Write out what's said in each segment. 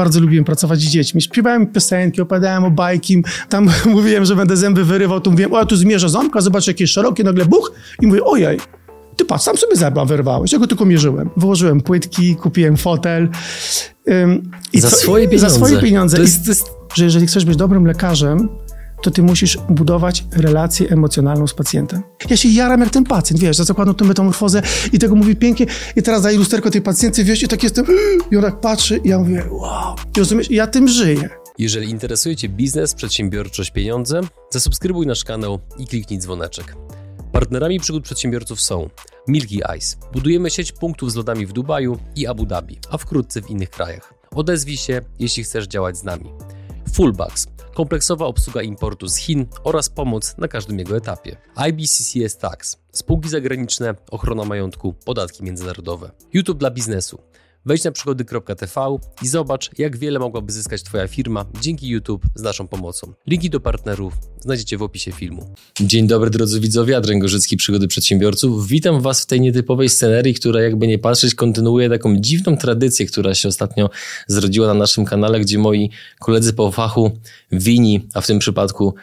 bardzo lubiłem pracować z dziećmi. Śpiewałem piosenki, opowiadałem o bajki, tam mówiłem, że będę zęby wyrywał, to mówiłem, o, tu zmierzę ząbka, zobacz, jakie szerokie, nagle buch i mówię, ojej, ty patrz, sam sobie zęba wyrwałeś, ja go tylko mierzyłem. Wyłożyłem płytki, kupiłem fotel. Ym, i za co, swoje pieniądze. Za swoje pieniądze. To jest, to jest... Że jeżeli chcesz być dobrym lekarzem, to ty musisz budować relację emocjonalną z pacjentem. Ja się jaram jak ten pacjent, wiesz, za zakładną tą metamorfozę i tego mówi pięknie i teraz daję lusterko tej pacjenty, wiesz, i tak jestem, i on tak patrzy i ja mówię, wow, I rozumiesz, ja tym żyję. Jeżeli interesuje Cię biznes, przedsiębiorczość, pieniądze, zasubskrybuj nasz kanał i kliknij dzwoneczek. Partnerami przygód przedsiębiorców są Milky Ice. Budujemy sieć punktów z lodami w Dubaju i Abu Dhabi, a wkrótce w innych krajach. Odezwij się, jeśli chcesz działać z nami. Fullbacks kompleksowa obsługa importu z Chin oraz pomoc na każdym jego etapie. IBCCS Tax, spółki zagraniczne, ochrona majątku, podatki międzynarodowe. YouTube dla biznesu. Wejdź na przygody.tv i zobacz, jak wiele mogłaby zyskać Twoja firma dzięki YouTube z naszą pomocą. Linki do partnerów znajdziecie w opisie filmu. Dzień dobry drodzy widzowie, Adrian Gorzycki, Przygody Przedsiębiorców. Witam Was w tej nietypowej scenerii, która jakby nie patrzeć kontynuuje taką dziwną tradycję, która się ostatnio zrodziła na naszym kanale, gdzie moi koledzy po fachu, wini, a w tym przypadku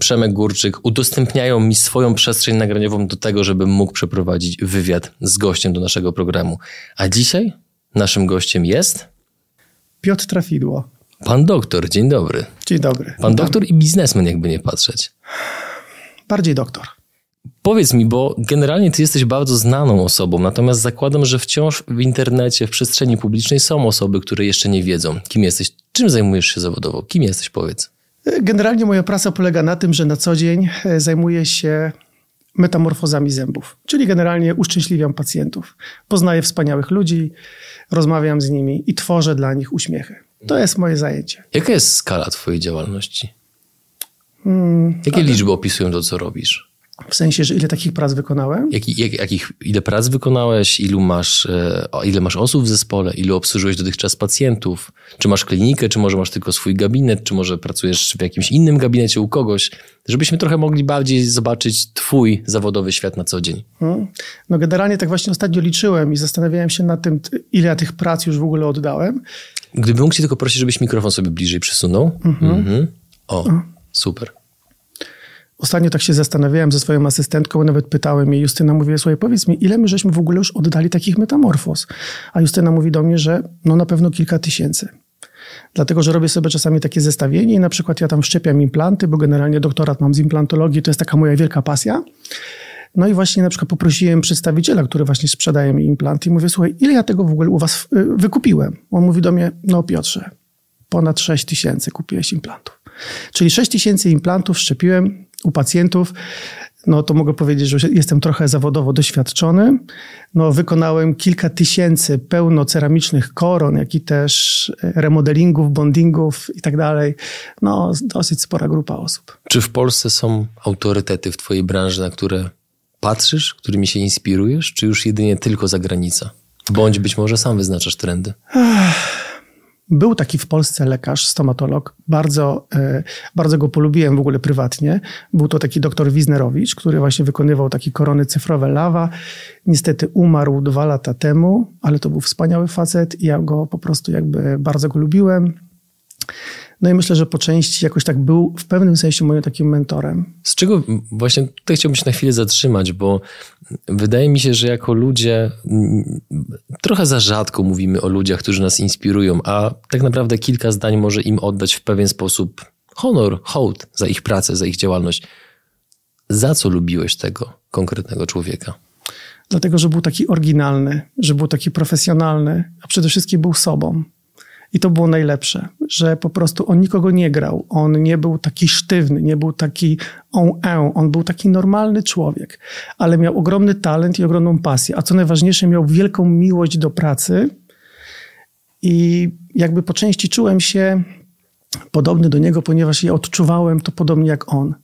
Przemek Górczyk udostępniają mi swoją przestrzeń nagraniową do tego, żebym mógł przeprowadzić wywiad z gościem do naszego programu. A dzisiaj Naszym gościem jest Piotr Trafidło. Pan doktor, dzień dobry. Dzień dobry. Pan doktor i biznesmen, jakby nie patrzeć. Bardziej doktor. Powiedz mi, bo generalnie ty jesteś bardzo znaną osobą, natomiast zakładam, że wciąż w internecie, w przestrzeni publicznej są osoby, które jeszcze nie wiedzą, kim jesteś, czym zajmujesz się zawodowo, kim jesteś, powiedz. Generalnie moja praca polega na tym, że na co dzień e, zajmuję się metamorfozami zębów, czyli generalnie uszczęśliwiam pacjentów. Poznaję wspaniałych ludzi, rozmawiam z nimi i tworzę dla nich uśmiechy. To jest moje zajęcie. Jaka jest skala Twojej działalności? Hmm, Jakie ale... liczby opisują to, co robisz? W sensie, że ile takich prac wykonałem? Jaki, jak, jakich, ile prac wykonałeś? Ilu masz, e, ile masz osób w zespole? Ilu obsłużyłeś dotychczas pacjentów? Czy masz klinikę? Czy może masz tylko swój gabinet? Czy może pracujesz w jakimś innym gabinecie u kogoś? Żebyśmy trochę mogli bardziej zobaczyć twój zawodowy świat na co dzień. Hmm. No generalnie tak właśnie ostatnio liczyłem i zastanawiałem się nad tym, ile ja tych prac już w ogóle oddałem. Gdybym mógł cię tylko prosić, żebyś mikrofon sobie bliżej przysunął. Mhm. Mhm. O, super. Ostatnio tak się zastanawiałem ze swoją asystentką, nawet pytałem jej, Justyna mówi, słuchaj, powiedz mi, ile my żeśmy w ogóle już oddali takich metamorfoz? A Justyna mówi do mnie, że no na pewno kilka tysięcy. Dlatego, że robię sobie czasami takie zestawienie i na przykład ja tam wszczepiam implanty, bo generalnie doktorat mam z implantologii, to jest taka moja wielka pasja. No i właśnie na przykład poprosiłem przedstawiciela, który właśnie sprzedaje mi implanty i mówię, słuchaj, ile ja tego w ogóle u was y, wykupiłem? On mówi do mnie, no Piotrze, ponad 6 tysięcy kupiłeś implantów. Czyli 6 tysięcy implantów szczepiłem u pacjentów, no to mogę powiedzieć, że jestem trochę zawodowo doświadczony. No, wykonałem kilka tysięcy pełnoceramicznych koron, jak i też e, remodelingów, bondingów i tak dalej. No, dosyć spora grupa osób. Czy w Polsce są autorytety w twojej branży, na które patrzysz, którymi się inspirujesz, czy już jedynie tylko zagranica? Bądź być może sam wyznaczasz trendy. Był taki w Polsce lekarz, stomatolog, bardzo, e, bardzo go polubiłem w ogóle prywatnie. Był to taki doktor Wisnerowicz, który właśnie wykonywał takie korony cyfrowe lawa. Niestety umarł dwa lata temu, ale to był wspaniały facet i ja go po prostu jakby bardzo go lubiłem. No i myślę, że po części jakoś tak był w pewnym sensie moim takim mentorem. Z czego właśnie tutaj chciałbym się na chwilę zatrzymać, bo wydaje mi się, że jako ludzie trochę za rzadko mówimy o ludziach, którzy nas inspirują, a tak naprawdę kilka zdań może im oddać w pewien sposób honor, hołd za ich pracę, za ich działalność. Za co lubiłeś tego konkretnego człowieka? Dlatego, że był taki oryginalny, że był taki profesjonalny, a przede wszystkim był sobą. I to było najlepsze, że po prostu on nikogo nie grał. On nie był taki sztywny, nie był taki on en. On był taki normalny człowiek, ale miał ogromny talent i ogromną pasję. A co najważniejsze, miał wielką miłość do pracy. I jakby po części czułem się podobny do niego, ponieważ ja odczuwałem to podobnie jak on.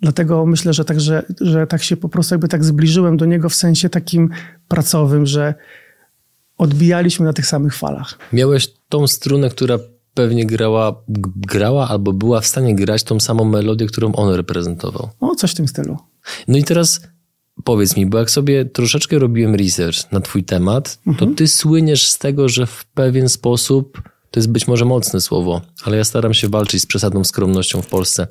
Dlatego myślę, że tak, że, że tak się po prostu jakby tak zbliżyłem do niego w sensie takim pracowym, że odbijaliśmy na tych samych falach. Miałeś tą strunę, która pewnie grała, grała albo była w stanie grać tą samą melodię, którą on reprezentował. O, coś w tym stylu. No i teraz powiedz mi, bo jak sobie troszeczkę robiłem research na twój temat, mhm. to ty słyniesz z tego, że w pewien sposób to jest być może mocne słowo, ale ja staram się walczyć z przesadną skromnością w Polsce.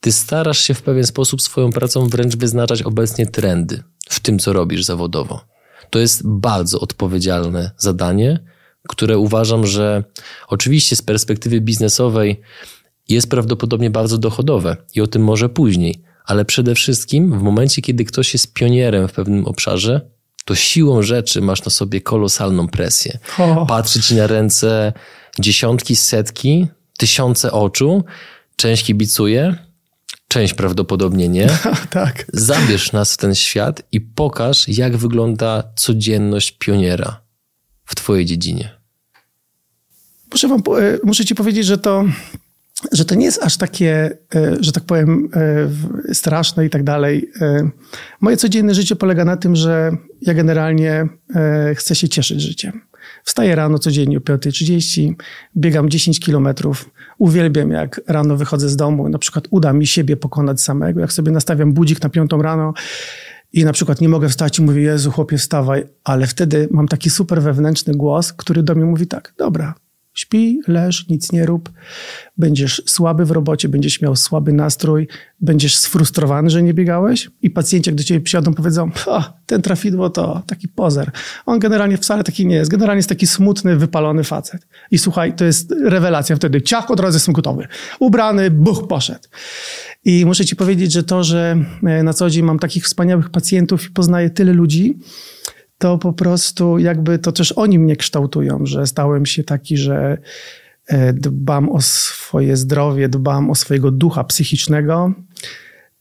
Ty starasz się w pewien sposób swoją pracą wręcz wyznaczać obecnie trendy w tym, co robisz zawodowo. To jest bardzo odpowiedzialne zadanie, które uważam, że oczywiście z perspektywy biznesowej jest prawdopodobnie bardzo dochodowe i o tym może później, ale przede wszystkim w momencie, kiedy ktoś jest pionierem w pewnym obszarze, to siłą rzeczy masz na sobie kolosalną presję. O. Patrzy ci na ręce dziesiątki, setki, tysiące oczu, część kibicuje, część prawdopodobnie nie. tak. Zabierz nas w ten świat i pokaż, jak wygląda codzienność pioniera w twojej dziedzinie. Muszę, wam, e, muszę ci powiedzieć, że to że to nie jest aż takie, e, że tak powiem, e, straszne i tak dalej. Moje codzienne życie polega na tym, że ja generalnie chcę się cieszyć życiem. Wstaję rano codziennie o 5.30, biegam 10 kilometrów. Uwielbiam, jak rano wychodzę z domu. Na przykład uda mi siebie pokonać samego. Jak sobie nastawiam budzik na piątą rano i na przykład nie mogę wstać i mówię, Jezu, chłopie, wstawaj. Ale wtedy mam taki super wewnętrzny głos, który do mnie mówi tak, dobra, Śpi, leż, nic nie rób. Będziesz słaby w robocie, będziesz miał słaby nastrój, będziesz sfrustrowany, że nie biegałeś i pacjenci jak do ciebie przyjadą powiedzą, ten trafidło to taki pozer. On generalnie wcale taki nie jest. Generalnie jest taki smutny, wypalony facet. I słuchaj, to jest rewelacja wtedy. Ciach, od razu jestem gotowy. Ubrany, buch, poszedł. I muszę ci powiedzieć, że to, że e, na co dzień mam takich wspaniałych pacjentów i poznaję tyle ludzi, to po prostu jakby to też oni mnie kształtują, że stałem się taki, że e, dbam o swoje zdrowie, dbam o swojego ducha psychicznego.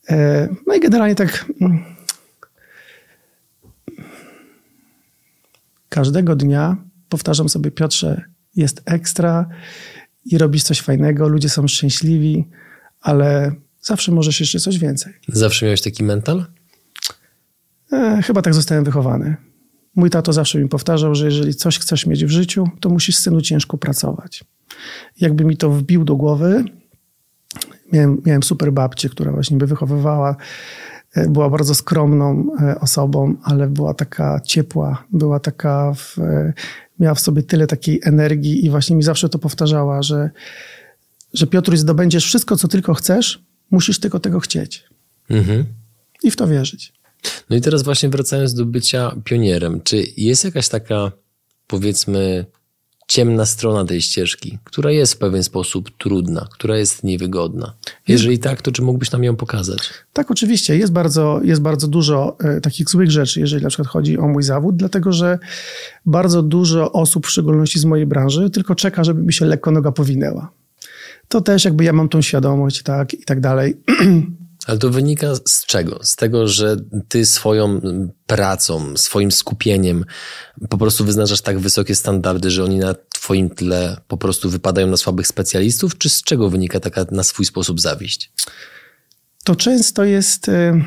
E, no i generalnie tak mm, każdego dnia powtarzam sobie, Piotrze, jest ekstra i robisz coś fajnego, ludzie są szczęśliwi, ale zawsze możesz jeszcze coś więcej. Zawsze miałeś taki mental? E, chyba tak zostałem wychowany. Mój tato zawsze mi powtarzał, że jeżeli coś chcesz mieć w życiu, to musisz synu ciężko pracować. Jakby mi to wbił do głowy, miałem, miałem super babcię, która właśnie by wychowywała, e, była bardzo skromną e, osobą, ale była taka ciepła, była taka, w, e, miała w sobie tyle takiej energii i właśnie mi zawsze to powtarzała, że, że Piotruś, zdobędziesz wszystko, co tylko chcesz, musisz tylko tego chcieć. Mhm. I w to wierzyć. No i teraz właśnie wracając do bycia pionierem, czy jest jakaś taka, powiedzmy, ciemna strona tej ścieżki, która jest w pewien sposób trudna, która jest niewygodna? Jeżeli tak, to czy mógłbyś nam ją pokazać? Tak, oczywiście. Jest bardzo, jest bardzo dużo e, takich złych rzeczy, jeżeli na przykład chodzi o mój zawód, dlatego że bardzo dużo osób, w szczególności z mojej branży, tylko czeka, żeby mi się lekko noga powinęła. To też jakby ja mam tą świadomość, tak, i tak dalej. Ale to wynika z czego? Z tego, że ty swoją pracą, swoim skupieniem po prostu wyznaczasz tak wysokie standardy, że oni na twoim tle po prostu wypadają na słabych specjalistów, czy z czego wynika taka na swój sposób zawiść? To często jest. Y,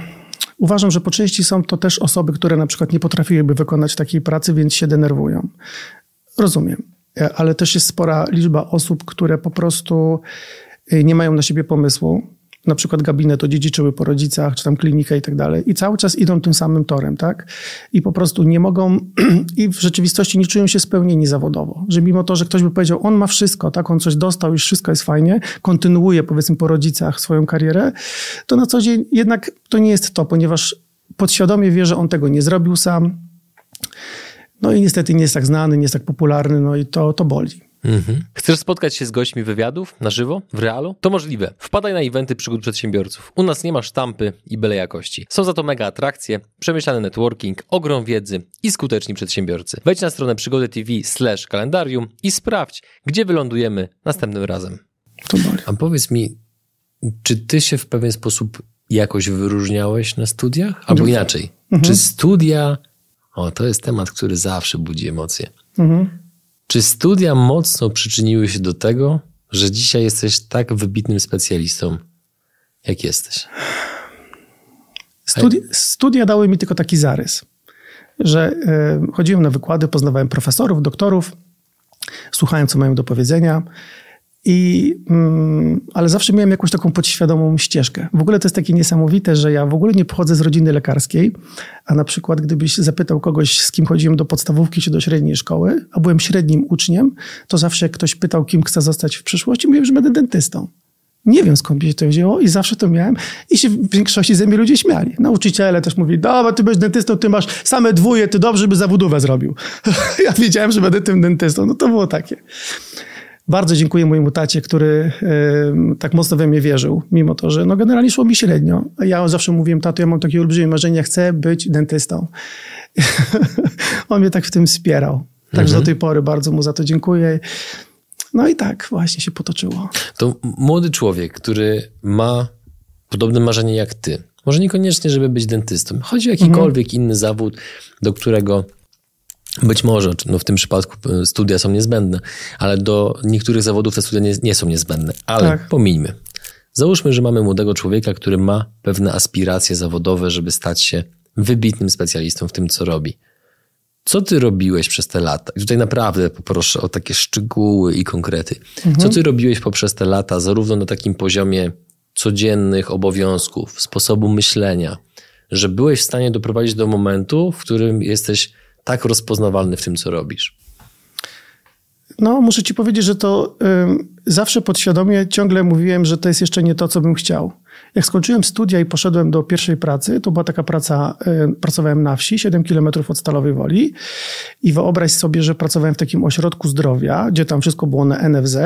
uważam, że po części są to też osoby, które na przykład nie potrafiłyby wykonać takiej pracy, więc się denerwują. Rozumiem, e, ale też jest spora liczba osób, które po prostu y, nie mają na siebie pomysłu, na przykład gabinet odziedziczyły po rodzicach, czy tam klinikę i tak dalej. I cały czas idą tym samym torem, tak? I po prostu nie mogą i w rzeczywistości nie czują się spełnieni zawodowo. Że mimo to, że ktoś by powiedział, on ma wszystko, tak? On coś dostał, już wszystko jest fajnie, kontynuuje powiedzmy po rodzicach swoją karierę, to na co dzień jednak to nie jest to, ponieważ podświadomie wie, że on tego nie zrobił sam. No i niestety nie jest tak znany, nie jest tak popularny, no i to, to boli. Mhm. Chcesz spotkać się z gośćmi wywiadów na żywo, w realu? To możliwe. Wpadaj na eventy przygód przedsiębiorców. U nas nie ma sztampy i byle jakości. Są za to mega atrakcje, przemyślany networking, ogrom wiedzy i skuteczni przedsiębiorcy. Wejdź na stronę przygody TV slash kalendarium i sprawdź, gdzie wylądujemy następnym razem. A powiedz mi, czy ty się w pewien sposób jakoś wyróżniałeś na studiach? Albo inaczej, mhm. czy studia... O, to jest temat, który zawsze budzi emocje. Mhm. Czy studia mocno przyczyniły się do tego, że dzisiaj jesteś tak wybitnym specjalistą, jak jesteś? Studi studia dały mi tylko taki zarys, że y, chodziłem na wykłady, poznawałem profesorów, doktorów, słuchałem, co mają do powiedzenia I, mm, ale zawsze miałem jakąś taką podświadomą ścieżkę. W ogóle to jest takie niesamowite, że ja w ogóle nie pochodzę z rodziny lekarskiej, a na przykład gdybyś zapytał kogoś, z kim chodziłem do podstawówki czy do średniej szkoły, a byłem średnim uczniem, to zawsze jak ktoś pytał, kim chcę zostać w przyszłości, mówiłem, że będę dentystą. Nie wiem skąd się to wzięło i zawsze to miałem i się w większości ze mnie ludzie śmiali. Nauczyciele też mówili, dobra, ty będziesz dentystą, ty masz same dwóje, ty dobrze by zawodówę zrobił. ja wiedziałem, że będę tym dentystą. No to było takie. Bardzo dziękuję mojemu tacie, który y, tak mocno we mnie wierzył, mimo to, że no generalnie szło mi średnio. Ja zawsze mówiłem, tato, ja mam takie olbrzymie marzenie, chcę być dentystą. On mnie tak w tym wspierał. Także mhm. do tej pory bardzo mu za to dziękuję. No i tak właśnie się potoczyło. To młody człowiek, który ma podobne marzenie jak ty. Może niekoniecznie, żeby być dentystą. Chodzi o jakikolwiek mhm. inny zawód, do którego być może, no w tym przypadku e, studia są niezbędne, ale do niektórych zawodów te studia nie, nie są niezbędne. Ale tak. pomijmy. Załóżmy, że mamy młodego człowieka, który ma pewne aspiracje zawodowe, żeby stać się wybitnym specjalistą w tym, co robi. Co ty robiłeś przez te lata? I tutaj naprawdę poproszę o takie szczegóły i konkrety. Mhm. Co ty robiłeś poprzez te lata, zarówno na takim poziomie codziennych obowiązków, sposobu myślenia, że byłeś w stanie doprowadzić do momentu, w którym jesteś tak rozpoznawalny w tym, co robisz? No, muszę ci powiedzieć, że to y, zawsze podświadomie ciągle mówiłem, że to jest jeszcze nie to, co bym chciał. Jak skończyłem studia i poszedłem do pierwszej pracy, to była taka praca, y, pracowałem na wsi, 7 kilometrów od Stalowej Woli i wyobraź sobie, że pracowałem w takim ośrodku zdrowia, gdzie tam wszystko było na NFZ,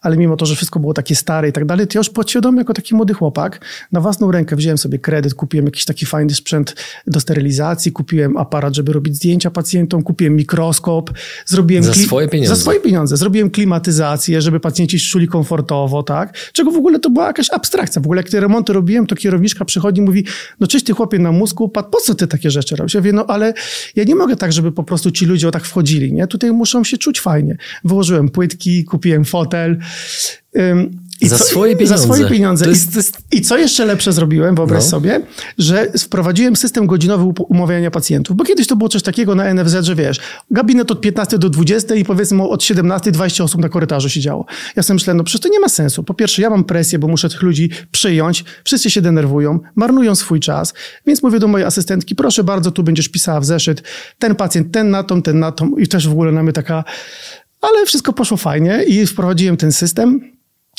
ale mimo to, że wszystko było takie stare i tak dalej, to ja już podświadomie jako taki młody chłopak na własną rękę wziąłem sobie kredyt, kupiłem jakiś taki fajny sprzęt do sterylizacji, kupiłem aparat, żeby robić zdjęcia pacjentom, kupiłem mikroskop, zrobiłem... Za swoje pieniądze? Za swoje pieniądze. Zrobiłem klimatyzację, żeby pacjenci czuli komfortowo, tak? Czego w ogóle to była jakaś abstrakcja. W ogóle jak te remonty robiłem, to kierowniczka przychodzi i mówi, no cześć ty chłopie na mózgu, po co ty takie rzeczy robisz? Ja mówię, no ale ja nie mogę tak, żeby po prostu ci ludzie o tak wchodzili, nie? Tutaj muszą się czuć fajnie. Wyłożyłem płytki, kupiłem fotel. I za co, swoje pieniądze. Za swoje pieniądze. To jest, to jest... I, I, co jeszcze lepsze zrobiłem, wyobraź no. sobie, że wprowadziłem system godzinowy umawiania pacjentów. Bo kiedyś to było coś takiego na NFZ, że wiesz, gabinet od 15 do 20 i powiedzmy od 17 20 osób na korytarzu siedziało. Ja sobie myślałem, no przecież to nie ma sensu. Po pierwsze, ja mam presję, bo muszę tych ludzi przyjąć. Wszyscy się denerwują, marnują swój czas. Więc mówię do mojej asystentki, proszę bardzo, tu będziesz pisała w zeszyt ten pacjent, ten na tą, ten na tą. I też w ogóle na mnie taka... Ale wszystko poszło fajnie i wprowadziłem ten system.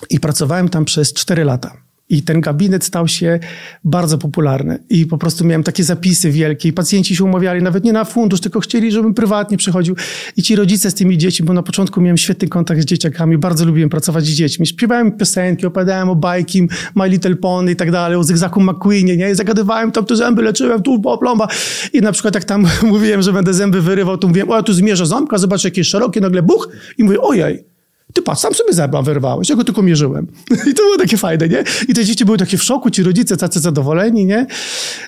I pracowałem tam przez 4 lata. I ten gabinet stał się bardzo popularny. I po prostu miałem takie zapisy wielkie. I pacjenci się umawiali nawet nie na fundusz, tylko chcieli, żebym prywatnie przychodził. I ci rodzice z tymi dziećmi, bo na początku miałem świetny kontakt z dzieciakami, bardzo lubiłem pracować z dziećmi. Śpiewałem piosenki, opowiadałem o bajki, My Little Pony i tak dalej, o Zygzaku McQueenie, nie? I zagadywałem tam te zęby, leczyłem tu plomba. I na przykład jak tam mówiłem, że będę zęby wyrywał, to mówiłem, o ja tu zmierzę ząbka, zobacz jakie szerokie, nagle buch. I mówię, ojej ty patrz, sam sobie zęba wyrwałeś, ja go tylko mierzyłem. I to było takie fajne, nie? I te dzieci były takie w szoku, ci rodzice tacy zadowoleni, nie?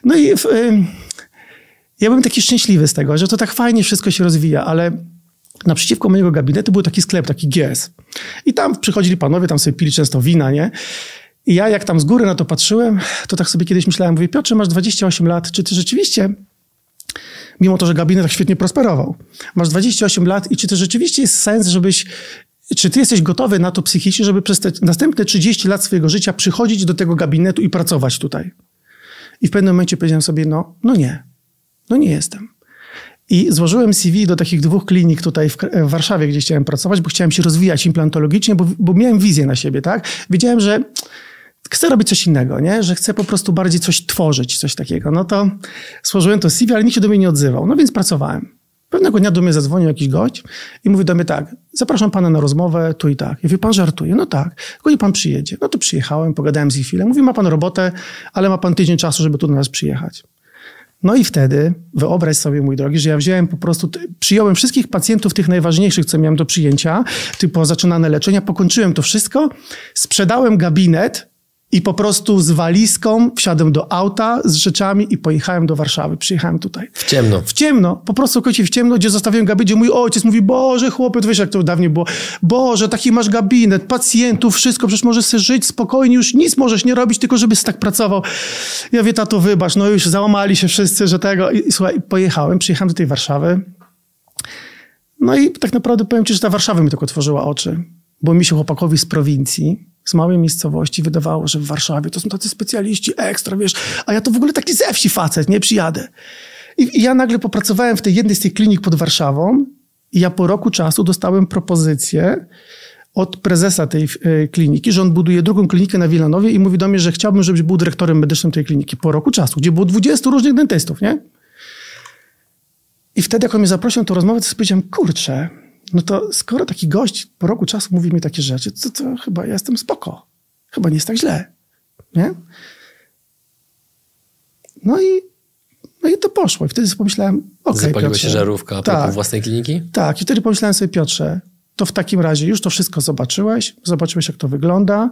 No i y, ja byłem taki szczęśliwy z tego, że to tak fajnie wszystko się rozwija, ale naprzeciwko mojego gabinetu był taki sklep, taki GS. I tam przychodzili panowie, tam sobie pili często wina, nie? I ja jak tam z góry na to patrzyłem, to tak sobie kiedyś myślałem, mówię, Piotrze, masz 28 lat, czy ty rzeczywiście mimo to, że gabinet tak świetnie prosperował. Masz 28 lat i czy to rzeczywiście jest sens, żebyś czy ty jesteś gotowy na to psychicznie, żeby przez te następne 30 lat swojego życia przychodzić do tego gabinetu i pracować tutaj? I w pewnym momencie powiedziałem sobie, no, no nie. No nie jestem. I złożyłem CV do takich dwóch klinik tutaj w, w Warszawie, gdzie chciałem pracować, bo chciałem się rozwijać implantologicznie, bo, bo miałem wizję na siebie, tak? Wiedziałem, że chcę robić coś innego, nie? Że chcę po prostu bardziej coś tworzyć, coś takiego. No to złożyłem to CV, ale nikt się do mnie nie odzywał. No więc pracowałem. Pewnego dnia do mnie zadzwonił jakiś gość i mówi do mnie tak, zapraszam pana na rozmowę, tu i tak. Ja wie pan żartuje? No tak. Nie pan przyjedzie. No to przyjechałem, pogadałem z nim chwilę. Mówi, ma pan robotę, ale ma pan tydzień czasu, żeby tu do nas przyjechać. No i wtedy, wyobraź sobie, mój drogi, że ja wziąłem po prostu, przyjąłem wszystkich pacjentów, tych najważniejszych, co miałem do przyjęcia, typu zaczynane leczenia, pokończyłem to wszystko, sprzedałem gabinet, i po prostu z walizką wsiadłem do auta z rzeczami i pojechałem do Warszawy. Przyjechałem tutaj. W ciemno. W ciemno. Po prostu kocie w ciemno, gdzie zostawiłem gabinet, gdzie mój ojciec mówi, Boże, chłopie, wiesz jak to dawniej było. Boże, taki masz gabinet, pacjentów, wszystko, przecież możesz sobie żyć spokojnie, już nic możesz nie robić, tylko żebyś tak pracował. Ja wie, tato, wybacz, no już załamali się wszyscy, że tego. I, i słuchaj, pojechałem, przyjechałem do tej Warszawy. No i tak naprawdę powiem ci, że ta Warszawa mi tylko otworzyła oczy. bo mi się chłopakowi z prowincji, z małej miejscowości wydawało, że w Warszawie to są tacy specjaliści ekstra, wiesz, a ja to w ogóle taki ze wsi facet, nie przyjadę. I, I, ja nagle popracowałem w tej jednej z tych klinik pod Warszawą i ja po roku czasu dostałem propozycję od prezesa tej e, kliniki, że on buduje drugą klinikę na Wilanowie i mówi do mnie, że chciałbym, żebyś był dyrektorem medycznym tej kliniki po roku czasu, gdzie było 20 różnych dentystów, nie? I wtedy, jak on mnie zaprosił na tę rozmowę, to powiedziałem, kurczę, no to skoro taki gość po roku czasu mówi mi takie rzeczy, to, to chyba ja jestem spoko. Chyba nie jest tak źle. Nie? No i, no i to poszło. I wtedy sobie pomyślałem, okej, okay, Zapaliła się żarówka tak, własnej kliniki? Tak. I wtedy pomyślałem sobie, Piotrze, to w takim razie już to wszystko zobaczyłeś, zobaczyłeś, jak to wygląda.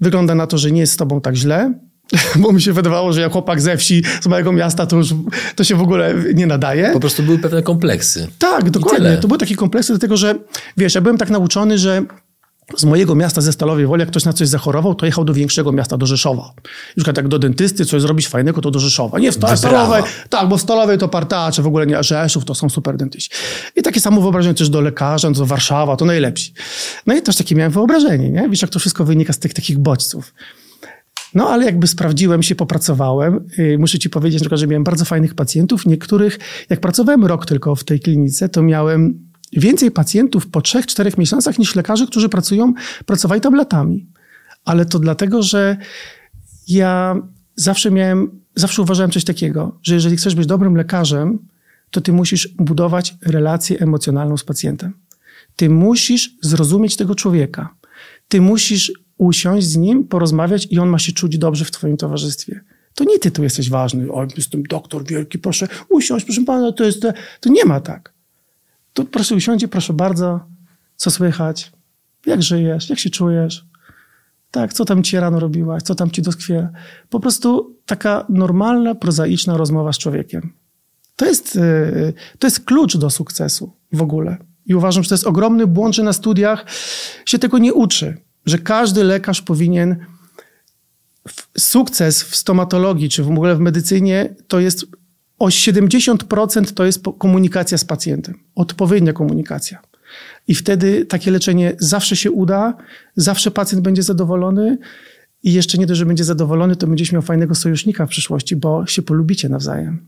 Wygląda na to, że nie jest z tobą tak źle, bo mi się wydawało, że jak chłopak ze wsi, z małego miasta, to już to się w ogóle nie nadaje. Po prostu były pewne kompleksy. Tak, dokładnie. To były takie kompleksy, dlatego że, wiesz, ja byłem tak nauczony, że z mojego miasta, ze Stalowej Woli, jak ktoś na coś zachorował, to jechał do większego miasta, do Rzeszowa. Przykład jak do dentysty coś zrobić fajnego, to do Rzeszowa. Nie w Stalowej, tak, bo w Stalowej to partacze, w ogóle nie, Rzeszów to są super dentyści. I takie samo wyobrażenie też do lekarza, no to Warszawa, to najlepsi. No i też takie miałem wyobrażenie, nie? Wiesz, jak to wszystko wynika z tych takich bodźców. No ale jakby sprawdziłem się, popracowałem. Y, muszę ci powiedzieć, że miałem bardzo fajnych pacjentów. Niektórych, jak pracowałem rok tylko w tej klinice, to miałem więcej pacjentów po 3-4 miesiącach niż lekarzy, którzy pracują, pracowali tam latami. Ale to dlatego, że ja zawsze miałem, zawsze uważałem coś takiego, że jeżeli chcesz być dobrym lekarzem, to ty musisz budować relację emocjonalną z pacjentem. Ty musisz zrozumieć tego człowieka. Ty musisz usiąść z nim, porozmawiać i on ma się czuć dobrze w twoim towarzystwie. To nie ty tu jesteś ważny. O, jestem doktor wielki, proszę usiąść, proszę pana, to jest... To nie ma tak. Tu proszę usiądzie, proszę bardzo, co słychać, jak żyjesz, jak się czujesz, tak, co tam ci rano robiłaś, co tam ci doskwiera. Po prostu taka normalna, prozaiczna rozmowa z człowiekiem. To jest, y, to jest klucz do sukcesu w ogóle. I uważam, że to jest ogromny błąd, że na studiach się tego nie uczy. Że każdy lekarz powinien sukces w stomatologii, czy w ogóle w medycynie, to jest o 70% to jest komunikacja z pacjentem, odpowiednia komunikacja. I wtedy takie leczenie zawsze się uda, zawsze pacjent będzie zadowolony i jeszcze nie dość, że będzie zadowolony, to będziesz miał fajnego sojusznika w przyszłości, bo się polubicie nawzajem.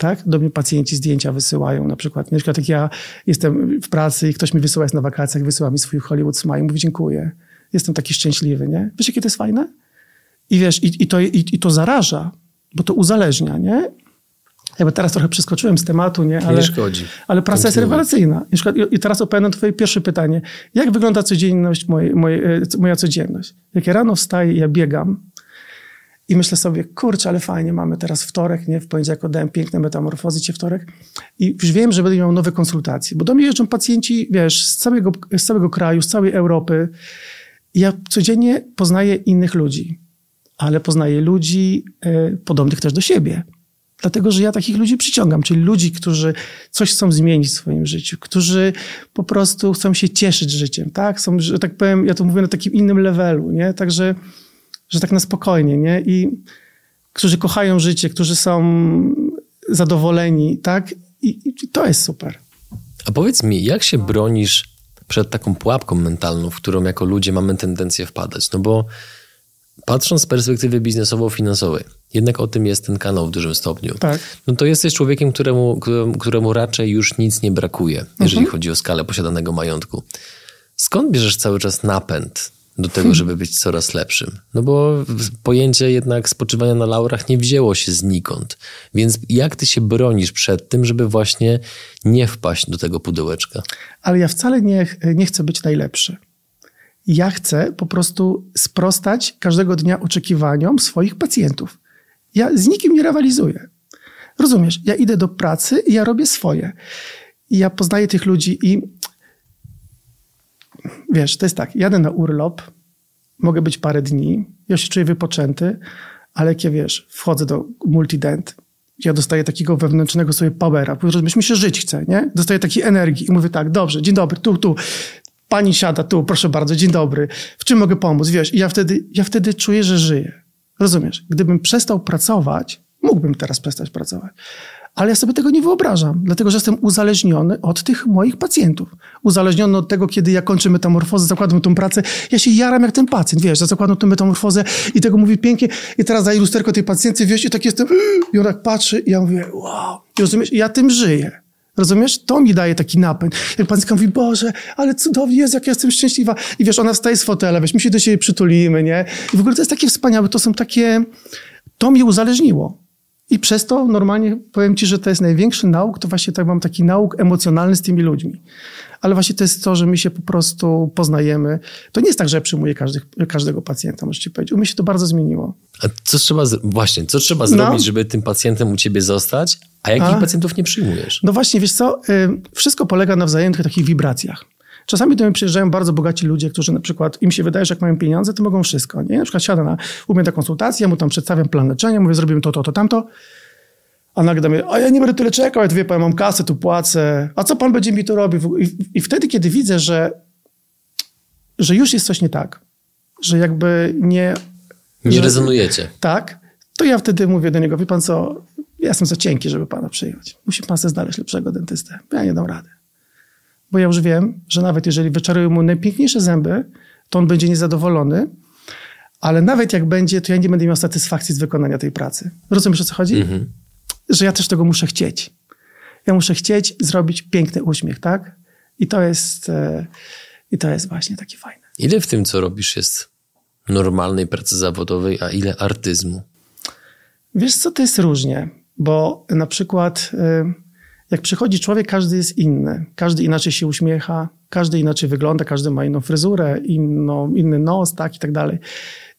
Tak? Do mnie pacjenci zdjęcia wysyłają na przykład. Na przykład jak ja jestem w pracy i ktoś mi wysyła jest na wakacjach, wysyła mi swój Hollywood Smile, mówi dziękuję. Jestem taki szczęśliwy, nie? Wiesz, jakie to jest fajne? I wiesz, i, i, to, i, i to zaraża bo to uzależnia, nie? Jakby teraz trochę przeskoczyłem z tematu, nie? Ale, nie szkodzi. Ale praca jest rewelacyjna. I teraz odpowiadam na twoje pierwsze pytanie. Jak wygląda codzienność, e, moja codzienność? Jak ja rano wstaję, ja biegam i myślę sobie, kurczę, ale fajnie, mamy teraz wtorek, nie? W poniedziałek oddałem piękne metamorfozy cię wtorek i już wiem, że będę miał nowe konsultacje, bo do mnie jeżdżą pacjenci, wiesz, z całego, z całego kraju, z całej Europy. Ja codziennie poznaję innych ludzi ale poznaję ludzi y, podobnych też do siebie. Dlatego, że ja takich ludzi przyciągam, czyli ludzi, którzy coś chcą zmienić w swoim życiu, którzy po prostu chcą się cieszyć życiem, tak? Są, że tak powiem, ja to mówię na takim innym levelu, nie? Także, że tak na spokojnie, nie? I którzy kochają życie, którzy są zadowoleni, tak? I, i to jest super. A powiedz mi, jak się bronisz przed taką pułapką mentalną, w którą jako ludzie mamy tendencję wpadać? No bo patrząc z perspektywy biznesowo-finansowej, jednak o tym jest ten kanał w dużym stopniu, tak. no to jesteś człowiekiem, któremu, któremu, raczej już nic nie brakuje, jeżeli mhm. chodzi o skalę posiadanego majątku. Skąd bierzesz cały czas napęd do tego, hmm. żeby być coraz lepszym? No bo pojęcie jednak spoczywania na laurach nie wzięło się znikąd. Więc jak ty się bronisz przed tym, żeby właśnie nie wpaść do tego pudełeczka? Ale ja wcale nie, nie chcę być najlepszy. Ja chcę po prostu sprostać każdego dnia oczekiwaniom swoich pacjentów. Ja z nikim nie rywalizuję. Rozumiesz? Ja idę do pracy i ja robię swoje. I ja poznaję tych ludzi i wiesz, to jest tak, jadę na urlop, mogę być parę dni, ja się czuję wypoczęty, ale jak ja wiesz, wchodzę do multident, ja dostaję takiego wewnętrznego sobie powera, rozumiesz, mi się żyć chce, nie? Dostaję takiej energii i mówię tak, dobrze, dzień dobry, tu, tu, Pani siada tu, proszę bardzo, dzień dobry. W czym mogę pomóc? Wiesz, i ja wtedy, ja wtedy czuję, że żyję. Rozumiesz? Gdybym przestał pracować, mógłbym teraz przestać pracować, ale ja sobie tego nie wyobrażam, dlatego że jestem uzależniony od tych moich pacjentów. Uzależniony od tego, kiedy ja kończę metamorfozę, zakładam tą pracę, ja się jaram jak ten pacjent, wiesz, ja zakładam tę metamorfozę i tego mówi pięknie i teraz daję lusterko tej pacjentce, wiesz, i tak jestem, i on tak patrzy i ja mówię, wow, I rozumiesz, ja tym żyję. Rozumiesz? To mi daje taki napęd. Jak pacjentka mówi, Boże, ale cudownie jest, jak ja jestem szczęśliwa. I wiesz, ona wstaje z fotela, weź, my się do siebie przytulimy, nie? I w ogóle to jest takie wspaniałe, to są takie... To mnie uzależniło. I przez to normalnie powiem ci, że to jest największy nauk, to właśnie tak mam taki nauk emocjonalny z tymi ludźmi. Ale właśnie to jest to, że my się po prostu poznajemy. To nie jest tak, że ja przyjmuję każdy, każdego pacjenta, muszę ci powiedzieć. U mnie się to bardzo zmieniło. A co trzeba, właśnie, co trzeba no. zrobić, żeby tym pacjentem u ciebie zostać, a jakich a? pacjentów nie przyjmujesz? No właśnie, wiesz co, wszystko polega na wzajemnych takich wibracjach. Czasami do mnie przyjeżdżają bardzo bogaci ludzie, którzy na przykład, im się wydaje, że jak mają pieniądze, to mogą wszystko. Nie? Na przykład siada na, u mnie na konsultację, mu tam przedstawiam plan leczenia, mówię, zrobimy to, to, to, tamto. A nagle mnie, a ja nie będę tyle czekał, ja tu wie pan, mam kasę, tu płacę. A co pan będzie mi tu robił? I, I, wtedy, kiedy widzę, że, że już jest coś nie tak, że jakby nie... Nie rezonujecie. Tak, to ja wtedy mówię do niego, wie pan co, ja jestem za cienki, żeby pana przyjąć. Musi pan sobie znaleźć lepszego dentystę. Ja nie dam rady. Bo ja już wiem, że nawet jeżeli wyczaruję mu najpiękniejsze zęby, to on będzie niezadowolony, ale nawet jak będzie, to ja nie będę miał satysfakcji z wykonania tej pracy. Rozumiesz, o co chodzi? Mhm. Że ja też tego muszę chcieć. Ja muszę chcieć zrobić piękny uśmiech, tak? I to jest, e, i to jest właśnie takie fajne. Ile w tym, co robisz, jest normalnej pracy zawodowej, a ile artyzmu? Wiesz co, to jest różnie, bo na przykład... E, jak przychodzi człowiek, każdy jest inny. Każdy inaczej się uśmiecha, każdy inaczej wygląda, każdy ma inną fryzurę, inną, inny nos, tak i tak dalej.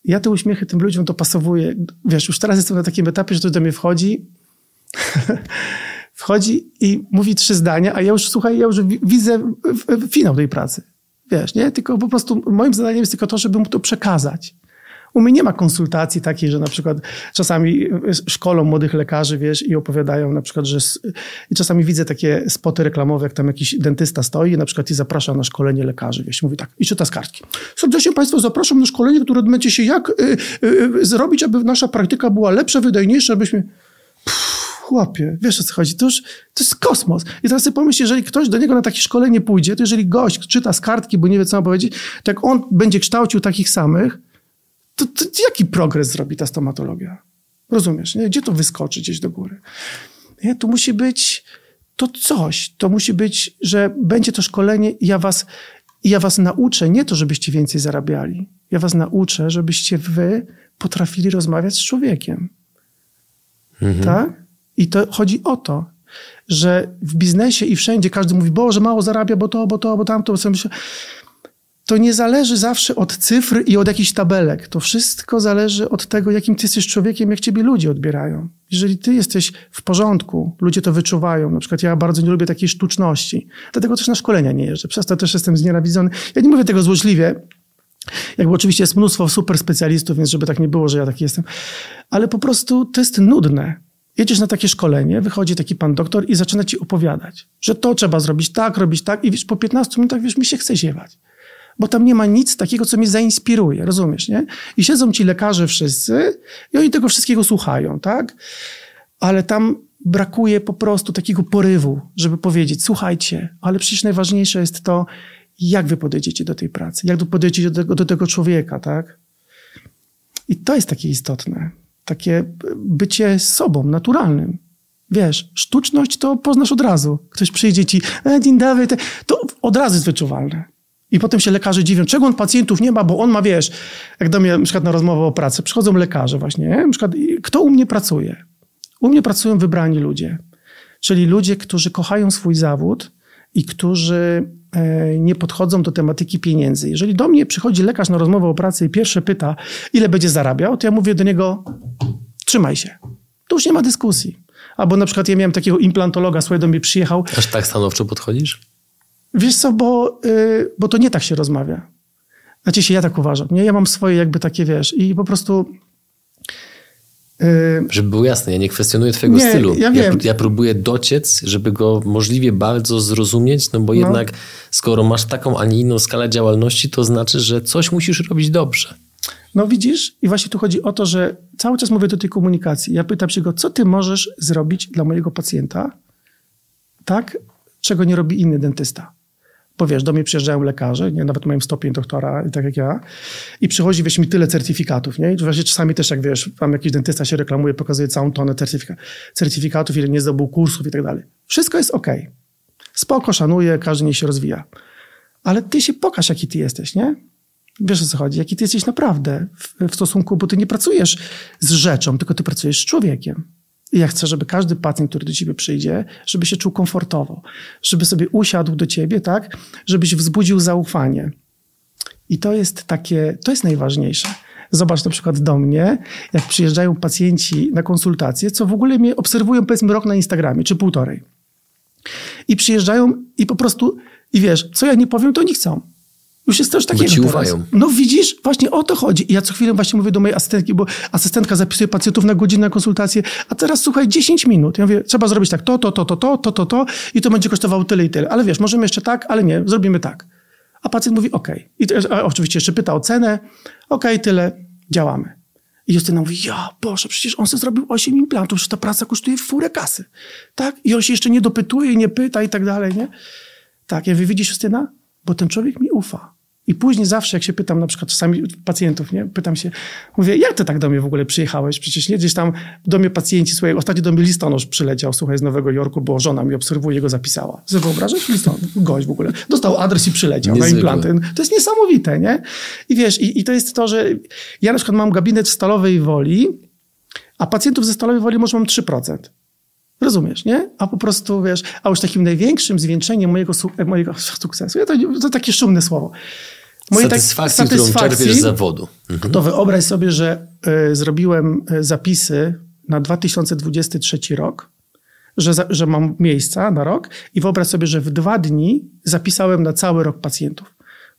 Ja te uśmiechy tym ludziom dopasowuję. Wiesz, już teraz jestem na takim etapie, że ktoś do mnie wchodzi, wchodzi i mówi trzy zdania, a ja już, słuchaj, ja już widzę finał tej pracy. Wiesz, nie? Tylko po prostu moim zadaniem jest tylko to, żeby mu to przekazać. U mnie nie ma konsultacji takiej, że na przykład czasami szkolą młodych lekarzy, wiesz, i opowiadają na przykład, że i czasami widzę takie spoty reklamowe, jak tam jakiś dentysta stoi na przykład i zaprasza na szkolenie lekarzy, wiesz, mówi tak, i czyta z kartki. Serdecznie zapraszam na szkolenie, które odbędzie się jak y, y, y, zrobić, aby nasza praktyka była lepsza, wydajniejsza, abyśmy... Pff, chłopie, wiesz o co chodzi, to już to jest kosmos. I teraz sobie pomyśl, jeżeli ktoś do niego na takie szkolenie pójdzie, to jeżeli gość czyta z kartki, bo nie wie co ma powiedzieć, to jak on będzie kształcił takich samych, to, to jaki progres zrobi ta stomatologia? Rozumiesz, nie? Gdzie to wyskoczy gdzieś do góry? Nie? To musi być to coś. To musi być, że będzie to szkolenie i ja was, ja was nauczę nie to, żebyście więcej zarabiali. Ja was nauczę, żebyście wy potrafili rozmawiać z człowiekiem. Mhm. Tak? I to chodzi o to, że w biznesie i wszędzie każdy mówi, bo że mało zarabia, bo to, bo to, bo tamto. Bo myślę, to nie zależy zawsze od cyfr i od jakichś tabelek. To wszystko zależy od tego, jakim ty jesteś człowiekiem, jak ciebie ludzie odbierają. Jeżeli ty jesteś w porządku, ludzie to wyczuwają. Na przykład ja bardzo nie lubię takiej sztuczności. Dlatego też na szkolenia nie jeżdżę. Przez to też jestem znienawidzony. Ja nie mówię tego złośliwie. Jakby oczywiście jest mnóstwo super specjalistów, więc żeby tak nie było, że ja taki jestem. Ale po prostu to jest nudne. Jedziesz na takie szkolenie, wychodzi taki pan doktor i zaczyna ci opowiadać, że to trzeba zrobić tak, robić tak i wiesz, po 15 minutach wiesz, mi się chce ziewać bo tam nie ma nic takiego, co mnie zainspiruje, rozumiesz, nie? I siedzą ci lekarze wszyscy i oni tego wszystkiego słuchają, tak? Ale tam brakuje po prostu takiego porywu, żeby powiedzieć, słuchajcie, ale przecież najważniejsze jest to, jak wy podejdziecie do tej pracy, jak podejdziecie do tego, do tego człowieka, tak? I to jest takie istotne. Takie bycie sobą, naturalnym. Wiesz, sztuczność to poznasz od razu. Ktoś przyjdzie ci, e, dzień dobry, to od razu jest wyczuwalne. I potem się lekarze dziwią, czego on pacjentów nie ma, bo on ma, wiesz, jak do mnie na przykład na rozmowę o pracy, przychodzą lekarze właśnie, nie? na przykład, kto u mnie pracuje? U mnie pracują wybrani ludzie, czyli ludzie, którzy kochają swój zawód i którzy e, nie podchodzą do tematyki pieniędzy. Jeżeli do mnie przychodzi lekarz na rozmowę o pracy i pierwsze pyta, ile będzie zarabiał, to ja mówię do niego, trzymaj się. To już nie ma dyskusji. Albo na przykład ja miałem takiego implantologa, słuchaj, do mnie przyjechał. Aż tak stanowczo podchodzisz? Wiesz co, bo, yy, bo to nie tak się rozmawia. Znaczy się ja tak uważam. Nie? Ja mam swoje jakby takie, wiesz, i po prostu... Yy, żeby było jasne, ja nie kwestionuję twojego nie, stylu. Ja, wiem. Ja, ja, próbuję dociec, żeby go możliwie bardzo zrozumieć, no bo no. jednak skoro masz taką, a nie inną skalę działalności, to znaczy, że coś musisz robić dobrze. No widzisz? I właśnie tu chodzi o to, że cały czas mówię do tej komunikacji. Ja pytam się go, co ty możesz zrobić dla mojego pacjenta, tak, czego nie robi inny dentysta. Bo wiesz, do mnie przyjeżdżają lekarze, nie, nawet mają stopień doktora, tak jak ja, i przychodzi, wiesz, mi tyle certyfikatów, nie? I właśnie czasami też, jak wiesz, tam jakiś dentysta się reklamuje, pokazuje całą tonę certyfika certyfikatów, ile nie zdobył kursów i tak dalej. Wszystko jest ok. Spoko, szanuję, każdy nie się rozwija. Ale ty się pokaż, jaki ty jesteś, nie? Wiesz o co chodzi, jaki ty jesteś naprawdę w, w stosunku, bo ty nie pracujesz z rzeczą, tylko ty pracujesz z człowiekiem. Ja chcę, żeby każdy pacjent, który do ciebie przyjdzie, żeby się czuł komfortowo, żeby sobie usiadł do ciebie, tak, żebyś wzbudził zaufanie. I to jest takie, to jest najważniejsze. Zobacz na przykład do mnie, jak przyjeżdżają pacjenci na konsultacje, co w ogóle mnie obserwują powiedzmy rok na Instagramie, czy półtorej. I przyjeżdżają i po prostu, i wiesz, co ja nie powiem, to oni chcą. Już jest też takiego. Bo ufają. No widzisz, właśnie o to chodzi. I ja co chwilę właśnie mówię do mojej asystentki, bo asystentka zapisuje pacjentów na godzinę na konsultację, a teraz słuchaj, 10 minut. Ja mówię, trzeba zrobić tak to, to, to, to, to, to, to, to i to będzie kosztowało tyle i tyle. Ale wiesz, możemy jeszcze tak, ale nie, zrobimy tak. A pacjent mówi, OK. I to, oczywiście jeszcze pyta o cenę. OK, tyle, działamy. I Justyna mówi, ja Boże, przecież on sobie zrobił 8 implantów, że ta praca kosztuje furę kasy. Tak? I on się jeszcze nie dopytuje, nie pyta i tak dalej, nie? Tak, ja mówię, widzisz Justyna? Bo ten człowiek mi ufa. I później zawsze, jak się pytam, na przykład czasami pacjentów, nie? Pytam się, mówię, jak ty tak do mnie w ogóle przyjechałeś? Przecież nie gdzieś tam do mnie pacjenci, słuchaj, ostatnio do mnie listonosz przyleciał, słuchaj, z Nowego Jorku, bo żona mi obserwuje, go zapisała. Sobie wyobrażasz? Listonosz, gość w ogóle. Dostał adres i przyleciał Niezwykłe. na implanty. To jest niesamowite, nie? I wiesz, i, i to jest to, że ja na przykład mam gabinet w Stalowej Woli, a pacjentów ze Stalowej Woli może mam 3%. Rozumiesz, nie? A po prostu, wiesz, a już takim największym zwieńczeniem mojego, e, mojego sukcesu, ja to, to takie szumne słowo. Moje tak- Satysfakcji, którą czerpiesz z zawodu. Mhm. to wyobraź sobie, że y, zrobiłem y, zapisy na 2023 rok, że, za, że mam miejsca na rok i wyobraź sobie, że w dwa dni zapisałem na cały rok pacjentów.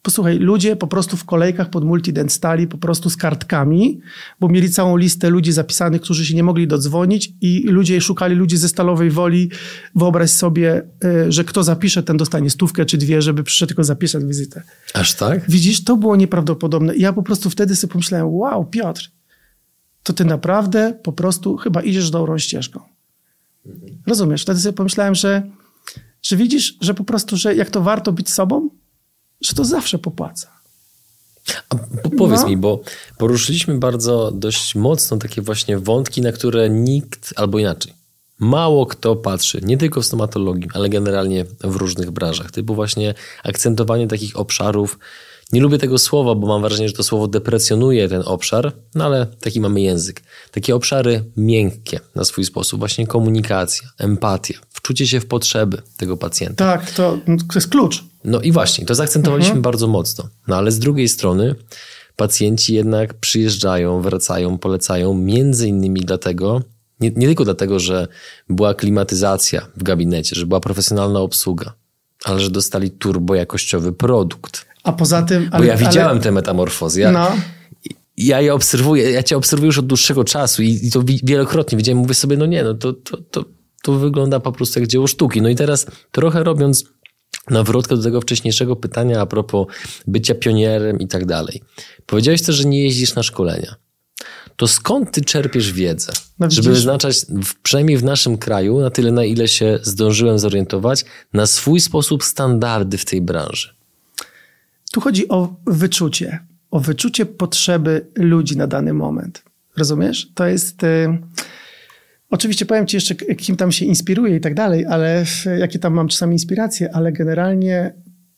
Posłuchaj, ludzie po prostu w kolejkach pod multident stali po prostu z kartkami, bo mieli całą listę ludzi zapisanych, którzy się nie mogli dodzwonić i ludzie szukali ludzi ze Stalowej Woli. Wyobraź sobie, y, że kto zapisze, ten dostanie stówkę czy dwie, żeby przyszedł tylko zapisać wizytę. Aż tak? Widzisz, to było nieprawdopodobne. I ja po prostu wtedy sobie pomyślałem, wow, Piotr, to ty naprawdę po prostu chyba idziesz dobrą ścieżką. Rozumiesz? Wtedy sobie pomyślałem, że, że widzisz, że po prostu, że jak to warto być sobą, że to zawsze popłaca. A po- powiedz No. mi, bo poruszyliśmy bardzo dość mocno takie właśnie wątki, na które nikt, albo inaczej, mało kto patrzy, nie tylko w stomatologii, ale generalnie w różnych branżach. Typu właśnie akcentowanie takich obszarów. Nie lubię tego słowa, bo mam wrażenie, że to słowo deprecjonuje ten obszar, no ale taki mamy język. Takie obszary miękkie na swój sposób, właśnie komunikacja, empatia, wczucie się w potrzeby tego pacjenta. Tak, to, to jest klucz. No i właśnie, to zaakcentowaliśmy bardzo mocno. No ale z drugiej strony pacjenci jednak przyjeżdżają, wracają, polecają między innymi dlatego, nie, nie tylko dlatego, że była klimatyzacja w gabinecie, że była profesjonalna obsługa, ale że dostali turbojakościowy produkt. A poza tym... Bo ja widziałem te metamorfozy. Ja, No, ja je obserwuję, ja cię obserwuję już od dłuższego czasu i, i to wi- wielokrotnie widziałem, mówię sobie, no nie, no to, to, to, to wygląda po prostu jak dzieło sztuki. No i teraz trochę robiąc nawrotkę do tego wcześniejszego pytania a propos bycia pionierem i tak dalej. Powiedziałeś też, że nie jeździsz na szkolenia. To skąd ty czerpiesz wiedzę? No żeby wyznaczać, przynajmniej w naszym kraju, na tyle na ile się zdążyłem zorientować, na swój sposób standardy w tej branży. Tu chodzi o wyczucie, o wyczucie potrzeby ludzi na dany moment. Rozumiesz? To jest. Y... Oczywiście powiem ci jeszcze, kim tam się inspiruje i tak dalej, ale jakie tam mam czasami inspiracje, ale generalnie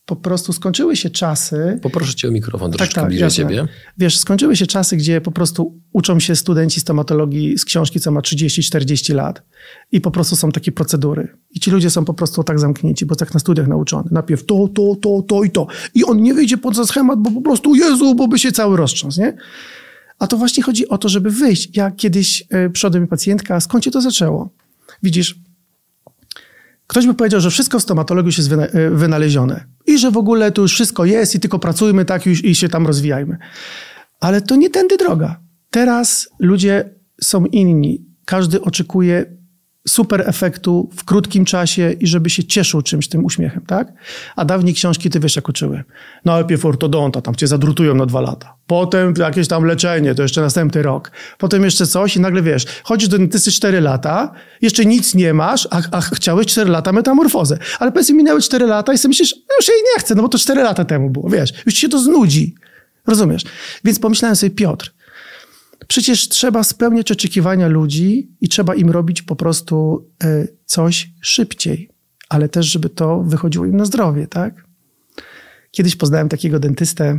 po prostu skończyły się czasy. Poproszę cię o mikrofon troszeczkę tak, bliżej jasne. ciebie. Wiesz, skończyły się czasy, gdzie po prostu uczą się studenci stomatologii z książki, co ma 30-40 lat i po prostu są takie procedury. I ci ludzie są po prostu tak zamknięci, bo tak na studiach nauczony. Najpierw to, to, to, to i to. I on nie wyjdzie poza schemat, bo po prostu Jezu, bo by się cały roztrząsł, nie? A to właśnie chodzi o to, żeby wyjść. Ja kiedyś y, przyszła do mnie pacjentka, skąd się to zaczęło? Widzisz, Ktoś by powiedział, że wszystko w stomatologii już jest y, wynalezione i że w ogóle tu już wszystko jest i tylko pracujmy tak już i się tam rozwijajmy. Ale to nie tędy droga. Teraz ludzie są inni. Każdy oczekuje super efektu w krótkim czasie i żeby się cieszył czymś tym uśmiechem, tak? A dawniej książki, ty wiesz jak uczyły. Najpierw ortodonta, tam cię zadrutują na dwa lata. Potem jakieś tam leczenie, to jeszcze następny rok. Potem jeszcze coś i nagle wiesz, chodzisz do dentysty cztery lata, jeszcze nic nie masz, a, a chciałeś cztery lata metamorfozę. Ale powiedzmy minęły cztery lata i sobie myślisz, no już jej nie chcę, no bo to cztery lata temu było, wiesz. Już ci się to znudzi. Rozumiesz? Więc pomyślałem sobie, Piotr, Przecież trzeba spełniać oczekiwania ludzi i trzeba im robić po prostu e, coś szybciej, ale też, żeby to wychodziło im na zdrowie, tak? Kiedyś poznałem takiego dentystę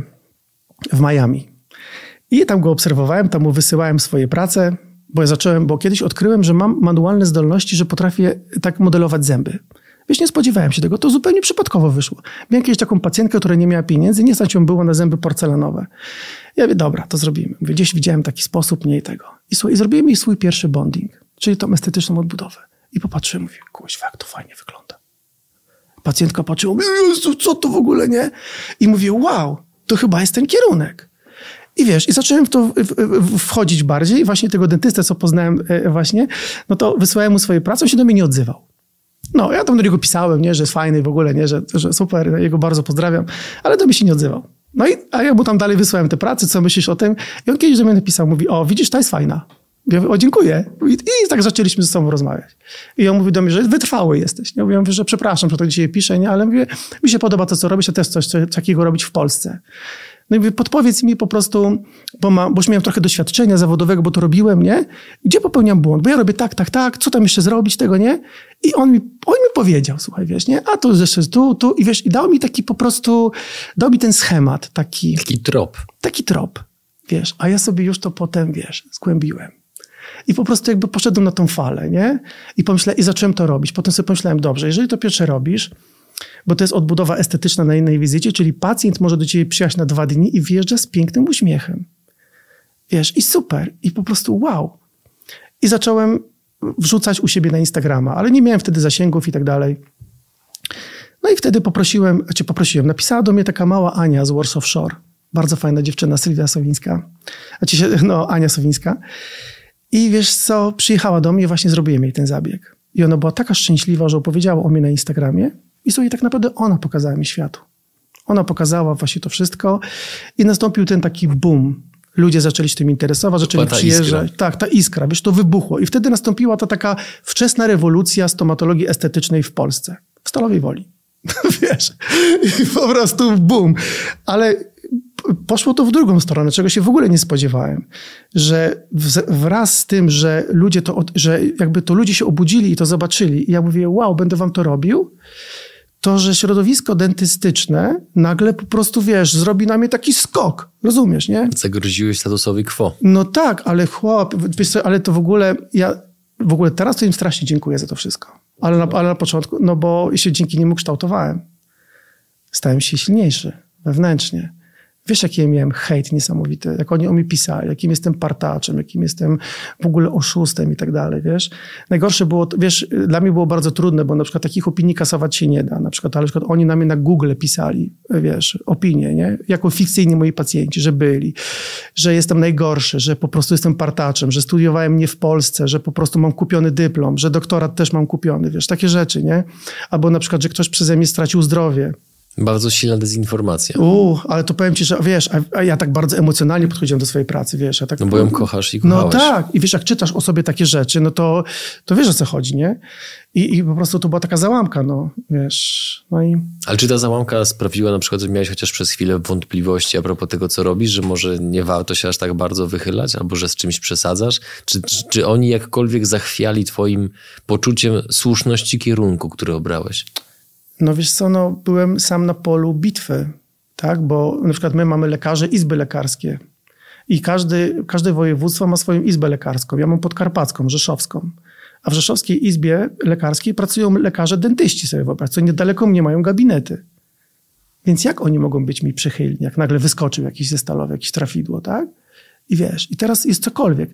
w Miami. I tam go obserwowałem, tam mu wysyłałem swoje prace, bo ja zacząłem, bo kiedyś odkryłem, że mam manualne zdolności, że potrafię tak modelować zęby. Wiesz, nie spodziewałem się tego, to zupełnie przypadkowo wyszło. Miałem kiedyś taką pacjentkę, która nie miała pieniędzy, nie stać ją było na zęby porcelanowe. Ja mówię, dobra, to zrobimy. Mówię, gdzieś widziałem taki sposób, mniej tego. I, słuchaj, i zrobiłem jej swój pierwszy bonding, czyli tą estetyczną odbudowę. I popatrzyłem, mówię, kuźwa, jak to fajnie wygląda. Pacjentka patrzyła, Jezu, co to w ogóle, nie? I mówię, wow, to chyba jest ten kierunek. I wiesz, i zacząłem w to wchodzić bardziej. Właśnie tego dentystę, co poznałem e, właśnie, no to wysłałem mu swoje prace, on się do mnie nie odzywał. No, ja tam do niego pisałem, nie, że jest fajny w ogóle, nie, że, że super, jego bardzo pozdrawiam, ale do mnie się nie odzywał. No i, a ja mu tam dalej wysłałem te prace, co myślisz o tym? I on kiedyś do mnie napisał, mówi, o, widzisz, ta jest fajna. Ja mówię, o, dziękuję. I, I, tak zaczęliśmy ze sobą rozmawiać. I on mówi do mnie, że wytrwały jesteś. Ja mówię, że przepraszam, że to dzisiaj piszę, nie? ale mówię, mi się podoba to, co robisz, a też coś, coś takiego robić w Polsce. No i mówię, podpowiedz mi po prostu, bo, ma, bo już miałem trochę doświadczenia zawodowego, bo to robiłem, nie? Gdzie popełniam błąd? Bo ja robię tak, tak, tak, co tam jeszcze zrobić, tego, nie? I on mi, on mi powiedział, słuchaj, wiesz, nie? A tu jeszcze tu, tu i wiesz, i dał mi taki po prostu, dał mi ten schemat, taki... Taki trop. Taki trop, wiesz. A ja sobie już to potem, wiesz, zgłębiłem. I po prostu jakby poszedłem na tą falę, nie? I pomyślałem, i zacząłem to robić. Potem sobie pomyślałem, dobrze, jeżeli to pierwsze robisz, bo to jest odbudowa estetyczna na innej wizycie, czyli pacjent może do ciebie przyjechać na dwa dni i wjeżdża z pięknym uśmiechem. Wiesz, i super, i po prostu wow. I zacząłem wrzucać u siebie na Instagrama, ale nie miałem wtedy zasięgów i tak dalej. No i wtedy poprosiłem, znaczy poprosiłem, napisała do mnie taka mała Ania z Warsaw Shore. Bardzo fajna dziewczyna, Sylwia Sowińska. Znaczy, no, Ania Sowińska. I wiesz co, przyjechała do mnie, właśnie zrobiłem jej ten zabieg. I ona była taka szczęśliwa, że opowiedziała o mnie na Instagramie. I słuchaj, tak naprawdę ona pokazała mi światu. Ona pokazała właśnie to wszystko i nastąpił ten taki boom. Ludzie zaczęli się tym interesować, zaczęli przyjeżdżać. Iskra. Tak, ta iskra, wiesz, to wybuchło. I wtedy nastąpiła ta taka wczesna rewolucja stomatologii estetycznej w Polsce. W Stalowej Woli. wiesz, i po prostu boom. Ale poszło to w drugą stronę, czego się w ogóle nie spodziewałem. Że wraz z tym, że ludzie to, że jakby to ludzie się obudzili i to zobaczyli i ja mówię, wow, będę wam to robił, to, że środowisko dentystyczne nagle po prostu, wiesz, zrobi na mnie taki skok. Rozumiesz, nie? Zagroziłeś statusowi quo. No tak, ale chłop, wiesz co, ale to w ogóle, ja w ogóle teraz to im strasznie dziękuję za to wszystko. Ale na, ale na początku, no bo się dzięki niemu kształtowałem. Stałem się silniejszy wewnętrznie. Wiesz, jaki ja miałem hejt niesamowity, jak oni o mnie pisali, jakim jestem partaczem, jakim jestem w ogóle oszustem i tak dalej, wiesz. Najgorsze było, wiesz, dla mnie było bardzo trudne, bo na przykład takich opinii kasować się nie da. Na przykład, ale na przykład oni na mnie na Google pisali, wiesz, opinie, nie? Jako fikcyjni moi pacjenci, że byli, że jestem najgorszy, że po prostu jestem partaczem, że studiowałem nie w Polsce, że po prostu mam kupiony dyplom, że doktorat też mam kupiony, wiesz, takie rzeczy, nie? Albo na przykład, że ktoś przeze mnie stracił zdrowie, bardzo silna dezinformacja. Uuu, ale to powiem ci, że wiesz, a, ja tak bardzo emocjonalnie podchodziłem do swojej pracy, wiesz. Ja tak, no bo ją kochasz i kochałeś. No tak, i wiesz, jak czytasz o sobie takie rzeczy, no to, to wiesz o co chodzi, nie? I, I po prostu to była taka załamka, no, wiesz, no i... Ale czy ta załamka sprawiła na przykład, że miałeś chociaż przez chwilę wątpliwości a propos tego, co robisz, że może nie warto się aż tak bardzo wychylać, albo że z czymś przesadzasz? Czy, czy, czy oni jakkolwiek zachwiali twoim poczuciem słuszności kierunku, który obrałeś? No wiesz co, no, byłem sam na polu bitwy, tak? Bo na przykład my mamy lekarze, izby lekarskie i każdy, każde województwo ma swoją izbę lekarską. Ja mam podkarpacką, rzeszowską. A w Rzeszowskiej Izbie Lekarskiej pracują lekarze dentyści sobie wyobraź, co niedaleko mnie mają gabinety. Więc jak oni mogą być mi przychylni, jak nagle wyskoczył jakiś ze stalowy, jakieś trafidło, tak? I wiesz, i teraz jest cokolwiek.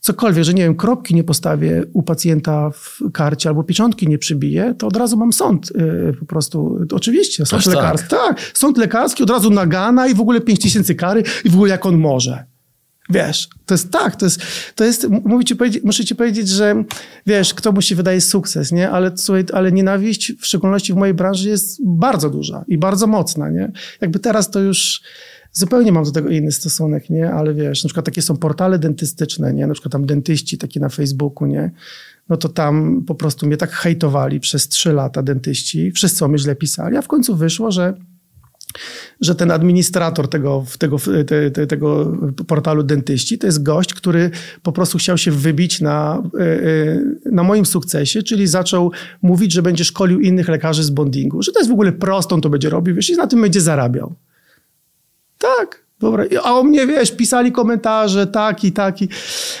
Cokolwiek, że nie wiem, kropki nie postawię u pacjenta w karcie albo pieczątki nie przybiję, to od razu mam sąd yy, po prostu. Oczywiście, sąd Aż lekarski. Tak. tak, sąd lekarski od razu nagana i w ogóle 5 tysięcy kary i w ogóle jak on może. Wiesz, to jest tak, to jest, to jest mówię ci powiedzieć, muszę ci powiedzieć, że wiesz, kto mu się wydaje sukces, nie? Ale, słuchaj, ale nienawiść, w szczególności w mojej branży, jest bardzo duża i bardzo mocna, nie? Jakby teraz to już zupełnie mam do tego inny stosunek, nie? Ale wiesz, na przykład takie są portale dentystyczne, nie? Na przykład tam dentyści takie na Facebooku, nie? No to tam po prostu mnie tak hejtowali przez trzy lata dentyści. Wszyscy o mnie źle pisali, a w końcu wyszło, że że ten administrator tego, tego, te, te, tego portalu dentyści to jest gość, który po prostu chciał się wybić na, e, e, na moim sukcesie, czyli zaczął mówić, że będzie szkolił innych lekarzy z bondingu, że to jest w ogóle prostą, to będzie robił, wiesz, i na tym będzie zarabiał. Tak. Dobra. A o mnie, wiesz, pisali komentarze, taki, taki.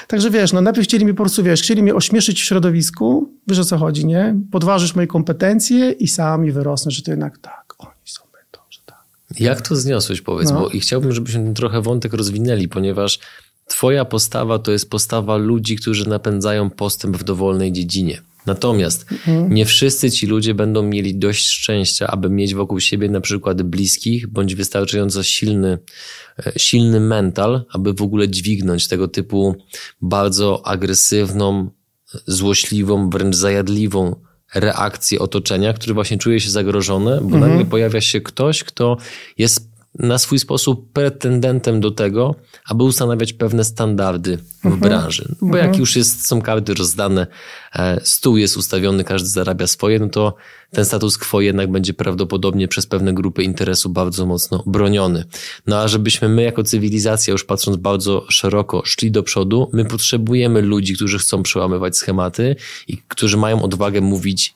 Także wiesz, no najpierw chcieli mnie po prostu, wiesz, chcieli mnie ośmieszyć w środowisku, wiesz o co chodzi, nie? Podważysz moje kompetencje i sami wyrosnę, że to jednak tak, oni są mentorzy, tak. Jak to zniosłeś, powiedz, no. bo i chciałbym, żebyśmy ten trochę wątek rozwinęli, ponieważ twoja postawa to jest postawa ludzi, którzy napędzają postęp w dowolnej dziedzinie. Natomiast mhm. nie wszyscy ci ludzie będą mieli dość szczęścia, aby mieć wokół siebie na przykład bliskich, bądź wystarczająco silny, e, silny mental, aby w ogóle dźwignąć tego typu bardzo agresywną, złośliwą, wręcz zajadliwą reakcję otoczenia, który właśnie czuje się zagrożone, bo mhm. nagle pojawia się ktoś, kto jest na swój sposób pretendentem do tego, aby ustanawiać pewne standardy w mhm. branży. Bo mhm. jak już jest, są karty rozdane, e, stół jest ustawiony, każdy zarabia swoje, no to ten status quo jednak będzie prawdopodobnie przez pewne grupy interesu bardzo mocno broniony. No a żebyśmy my jako cywilizacja, już patrząc bardzo szeroko, szli do przodu, my potrzebujemy ludzi, którzy chcą przełamywać schematy i którzy mają odwagę mówić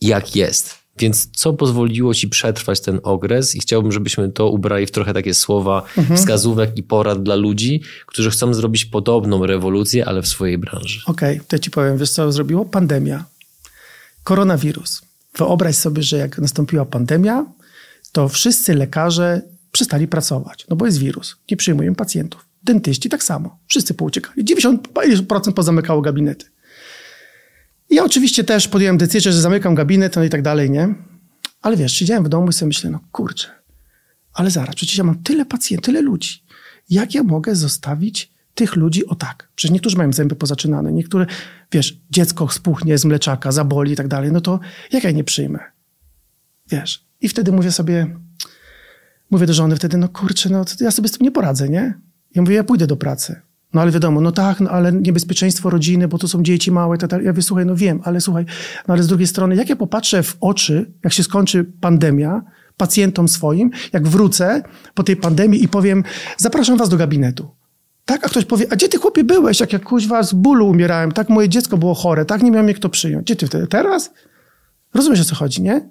jak jest więc co pozwoliło ci przetrwać ten okres? I chciałbym, żebyśmy to ubrali w trochę takie słowa mhm. wskazówek i porad dla ludzi, którzy chcą zrobić podobną rewolucję, ale w swojej branży. Okej, okay, to ci powiem, wiesz co zrobiło? Pandemia. Koronawirus. Wyobraź sobie, że jak nastąpiła pandemia, to wszyscy lekarze przestali pracować, no bo jest wirus. Nie przyjmują pacjentów. Dentyści tak samo. Wszyscy pouciekali. 90% pozamykało gabinety. Ja oczywiście też podjąłem decyzję, że zamykam gabinet, no i tak dalej, nie? Ale wiesz, siedziałem w domu i sobie myślę, no kurczę, ale zaraz, przecież ja mam tyle pacjentów, tyle ludzi. Jak ja mogę zostawić tych ludzi o tak? Przecież niektórzy mają zęby pozaczynane, niektóre, wiesz, dziecko spuchnie z mleczaka, zaboli i tak dalej, no to jak ja nie przyjmę? Wiesz, i wtedy mówię sobie, mówię do żony wtedy, no kurczę, no ja sobie z tym nie poradzę, nie? Ja mówię, ja pójdę do pracy. No ale wiadomo, no tak, no ale niebezpieczeństwo rodziny, bo to są dzieci małe, tak, tak. Ja mówię, słuchaj, no wiem, ale słuchaj, no ale z drugiej strony, jak ja popatrzę w oczy, jak się skończy pandemia, pacjentom swoim, jak wrócę po tej pandemii i powiem, zapraszam was do gabinetu. Tak, a ktoś powie, a gdzie ty chłopie byłeś, jak ja kuźwa z bólu umierałem, tak moje dziecko było chore, tak nie miałem mnie kto przyjąć. Gdzie ty wtedy? Teraz? Rozumiesz o co chodzi, nie?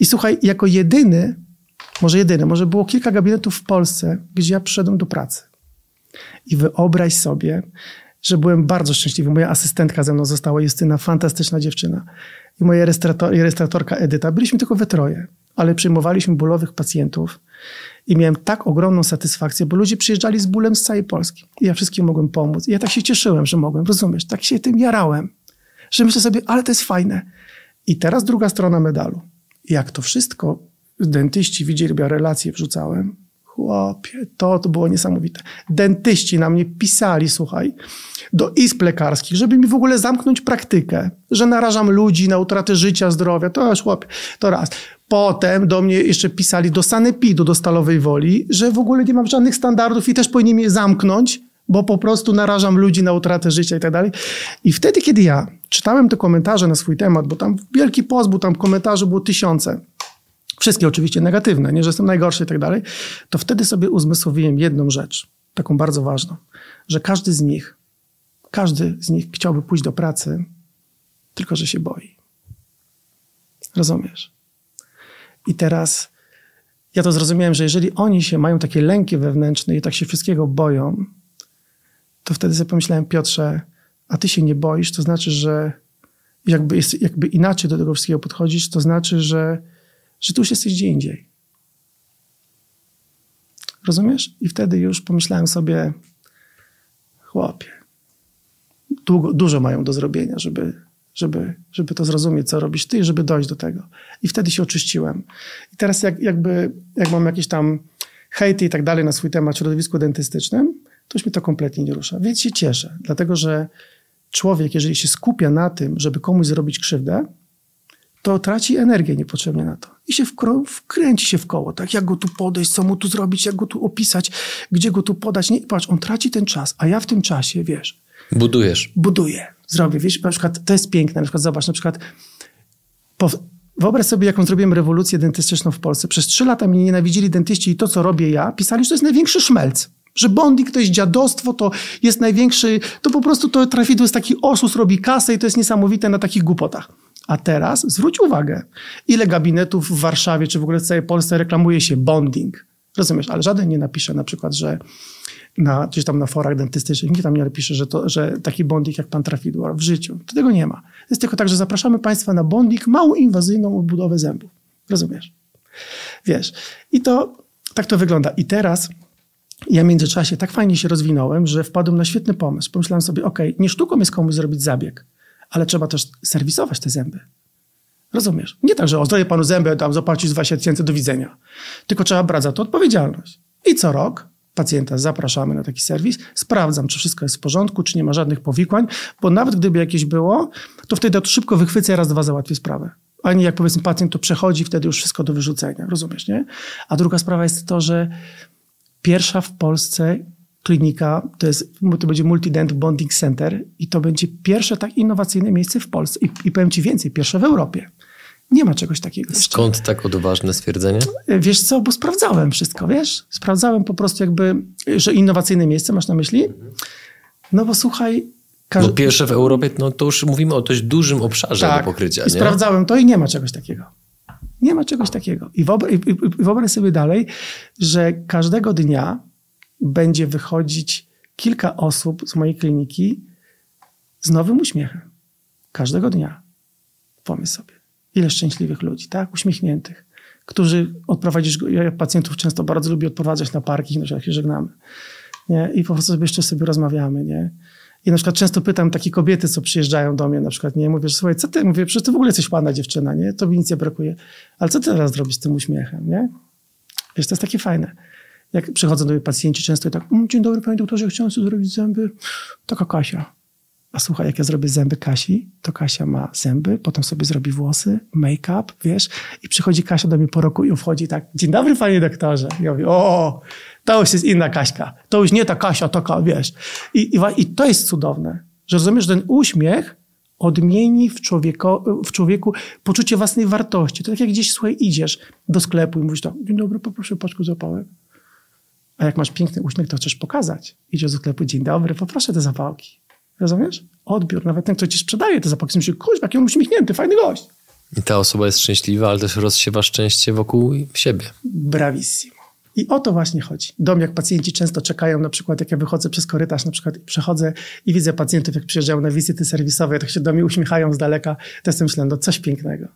I słuchaj, jako jedyny, może jedyny, może było kilka gabinetów w Polsce, gdzie ja przyszedłem do pracy. I wyobraź sobie, że byłem bardzo szczęśliwy. Moja asystentka ze mną została, Justyna, fantastyczna dziewczyna. I moja rejestratorka Edyta. Byliśmy tylko we troje, ale przyjmowaliśmy bólowych pacjentów i miałem tak ogromną satysfakcję, bo ludzie przyjeżdżali z bólem z całej Polski. I ja wszystkim mogłem pomóc. I ja tak się cieszyłem, że mogłem, rozumiesz? Tak się tym jarałem, że myślę sobie, ale to jest fajne. I teraz druga strona medalu. Jak to wszystko dentyści widzieli, bo ja relacje wrzucałem, Chłopie, to, to było niesamowite. Dentyści na mnie pisali, słuchaj, do izb lekarskich, żeby mi w ogóle zamknąć praktykę, że narażam ludzi na utratę życia, zdrowia. To już, chłopie, to raz. Potem do mnie jeszcze pisali do Sanepidu, do Stalowej Woli, że w ogóle nie mam żadnych standardów i też powinni mnie zamknąć, bo po prostu narażam ludzi na utratę życia i tak dalej. I wtedy, kiedy ja czytałem te komentarze na swój temat, bo tam wielki pozbór, tam komentarzy było tysiące, wszystkie oczywiście negatywne, nie, że jestem najgorszy i tak dalej, to wtedy sobie uzmysłowiłem jedną rzecz, taką bardzo ważną, że każdy z nich, każdy z nich chciałby pójść do pracy, tylko że się boi. Rozumiesz? I teraz ja to zrozumiałem, że jeżeli oni się mają takie lęki wewnętrzne i tak się wszystkiego boją, to wtedy sobie pomyślałem, Piotrze, a ty się nie boisz, to znaczy, że jakby, jest, jakby inaczej do tego wszystkiego podchodzisz, to znaczy, że że tu już jesteś gdzie indziej. Rozumiesz? I wtedy już pomyślałem sobie, chłopie, długo, dużo mają do zrobienia, żeby, żeby, żeby to zrozumieć, co robisz ty, żeby dojść do tego. I wtedy się oczyściłem. I teraz jak, jakby, jak mam jakieś tam hejty i tak dalej na swój temat w środowisku dentystycznym, to już mnie to kompletnie nie rusza. Więc się cieszę, dlatego że człowiek, jeżeli się skupia na tym, żeby komuś zrobić krzywdę, to traci energię niepotrzebnie na to. I się wkręci się w koło, tak? Jak go tu podejść, co mu tu zrobić, jak go tu opisać, gdzie go tu podać. Nie, patrz, on traci ten czas, a ja w tym czasie, wiesz... Budujesz. Buduję, zrobię. Wiesz, na przykład, to jest piękne, na przykład zobacz, na przykład po, Wyobraź sobie, jaką zrobiłem rewolucję dentystyczną w Polsce. Przez trzy lata mnie nienawidzili dentyści i to, co robię ja, pisali, że to jest największy szmelc. Że bonding to jest dziadostwo, to jest największy, to po prostu to trafidło jest taki osus, robi kasę i to jest niesamowite na takich głupotach. A teraz zwróć uwagę, ile gabinetów w Warszawie czy w ogóle w całej Polsce reklamuje się bonding. Rozumiesz, ale żaden nie napisze na przykład, że na, gdzieś tam na forach dentystycznych, nikt tam nie napisze, że, to, że taki bonding jak pan trafidło w życiu. To tego nie ma. Jest tylko tak, że zapraszamy państwa na bonding, mało inwazyjną odbudowę zębów. Rozumiesz? Wiesz. I to tak to wygląda. I teraz ja w międzyczasie tak fajnie się rozwinąłem, że wpadłem na świetny pomysł. Pomyślałem sobie, ok, nie sztuką jest komuś zrobić zabieg, ale trzeba też serwisować te zęby. Rozumiesz? Nie tak, że o, panu zęby, tam zapłacić 20 tysięcy, do widzenia. Tylko trzeba brać za to odpowiedzialność. I co rok pacjenta zapraszamy na taki serwis, sprawdzam, czy wszystko jest w porządku, czy nie ma żadnych powikłań, bo nawet gdyby jakieś było, to wtedy to szybko wychwycę raz, dwa załatwię sprawę. A nie jak powiedzmy pacjent to przechodzi, wtedy już wszystko do wyrzucenia, rozumiesz, nie? A druga sprawa jest to, że pierwsza w Polsce klinika, to, jest, to będzie Multident Bonding Center i to będzie pierwsze tak innowacyjne miejsce w Polsce i, i powiem Ci więcej, pierwsze w Europie. Nie ma czegoś takiego. Jeszcze. Skąd tak odważne stwierdzenie? Wiesz co, bo sprawdzałem wszystko, wiesz? Sprawdzałem po prostu jakby, że innowacyjne miejsce masz na myśli? No bo słuchaj... No pierwsze w Europie, no to już mówimy o dość dużym obszarze tak, do pokrycia. I sprawdzałem to i nie ma czegoś takiego. Nie ma czegoś takiego. I wyobraź, i, i wyobraź sobie dalej, że każdego dnia będzie wychodzić kilka osób z mojej kliniki z nowym uśmiechem. Każdego dnia. Pomyśl sobie. Ile szczęśliwych ludzi, tak? Uśmiechniętych, którzy odprowadzisz, ja pacjentów często bardzo lubię odprowadzać na parking, no, jak się żegnamy. Nie? I po prostu sobie jeszcze sobie rozmawiamy, nie? I na przykład często pytam takie kobiety, co przyjeżdżają do mnie, na przykład, nie, mówię, że słuchaj, co ty, mówię, przecież ty w ogóle jesteś ładna dziewczyna, nie? To mi nic nie brakuje. Ale co ty teraz zrobisz z tym uśmiechem, nie? Wiesz, to jest takie fajne. Jak przychodzą do mnie pacjenci często i tak, mm, dzień dobry panie doktorze, chciałem sobie zrobić zęby. Taka Kasia. A słuchaj, jak ja zrobię zęby Kasi, to Kasia ma zęby, potem sobie zrobi włosy, make-up, wiesz, i przychodzi Kasia do mnie po roku i wchodzi tak, dzień dobry panie doktorze. I ja mówię, o, to już jest inna Kaśka. To już nie ta Kasia, taka, wiesz. I, i, i to jest cudowne, że rozumiesz, że ten uśmiech odmieni w, człowieko, w człowieku poczucie własnej wartości. To tak jak gdzieś, słuchaj, idziesz do sklepu i mówisz tak, dzień dobry, poproszę paczkę zapałek. A jak masz piękny uśmiech, to chcesz pokazać. Idziesz do sklepu, dzień dobry, poproszę te zapałki. Rozumiesz? Odbiór, nawet ten, kto ci sprzedaje te zapałki, myśli, kurwa, jaki on uśmiechnięty, fajny gość. I ta osoba jest szczęśliwa, ale też rozsiewa szczęście wokół siebie. Bravissimo. I o to właśnie chodzi. Dom, jak pacjenci często czekają, na przykład jak ja wychodzę przez korytarz, na przykład przechodzę i widzę pacjentów, jak przyjeżdżają na wizyty serwisowe, tak się do mnie uśmiechają z daleka, to jestem myślę, no coś pięknego.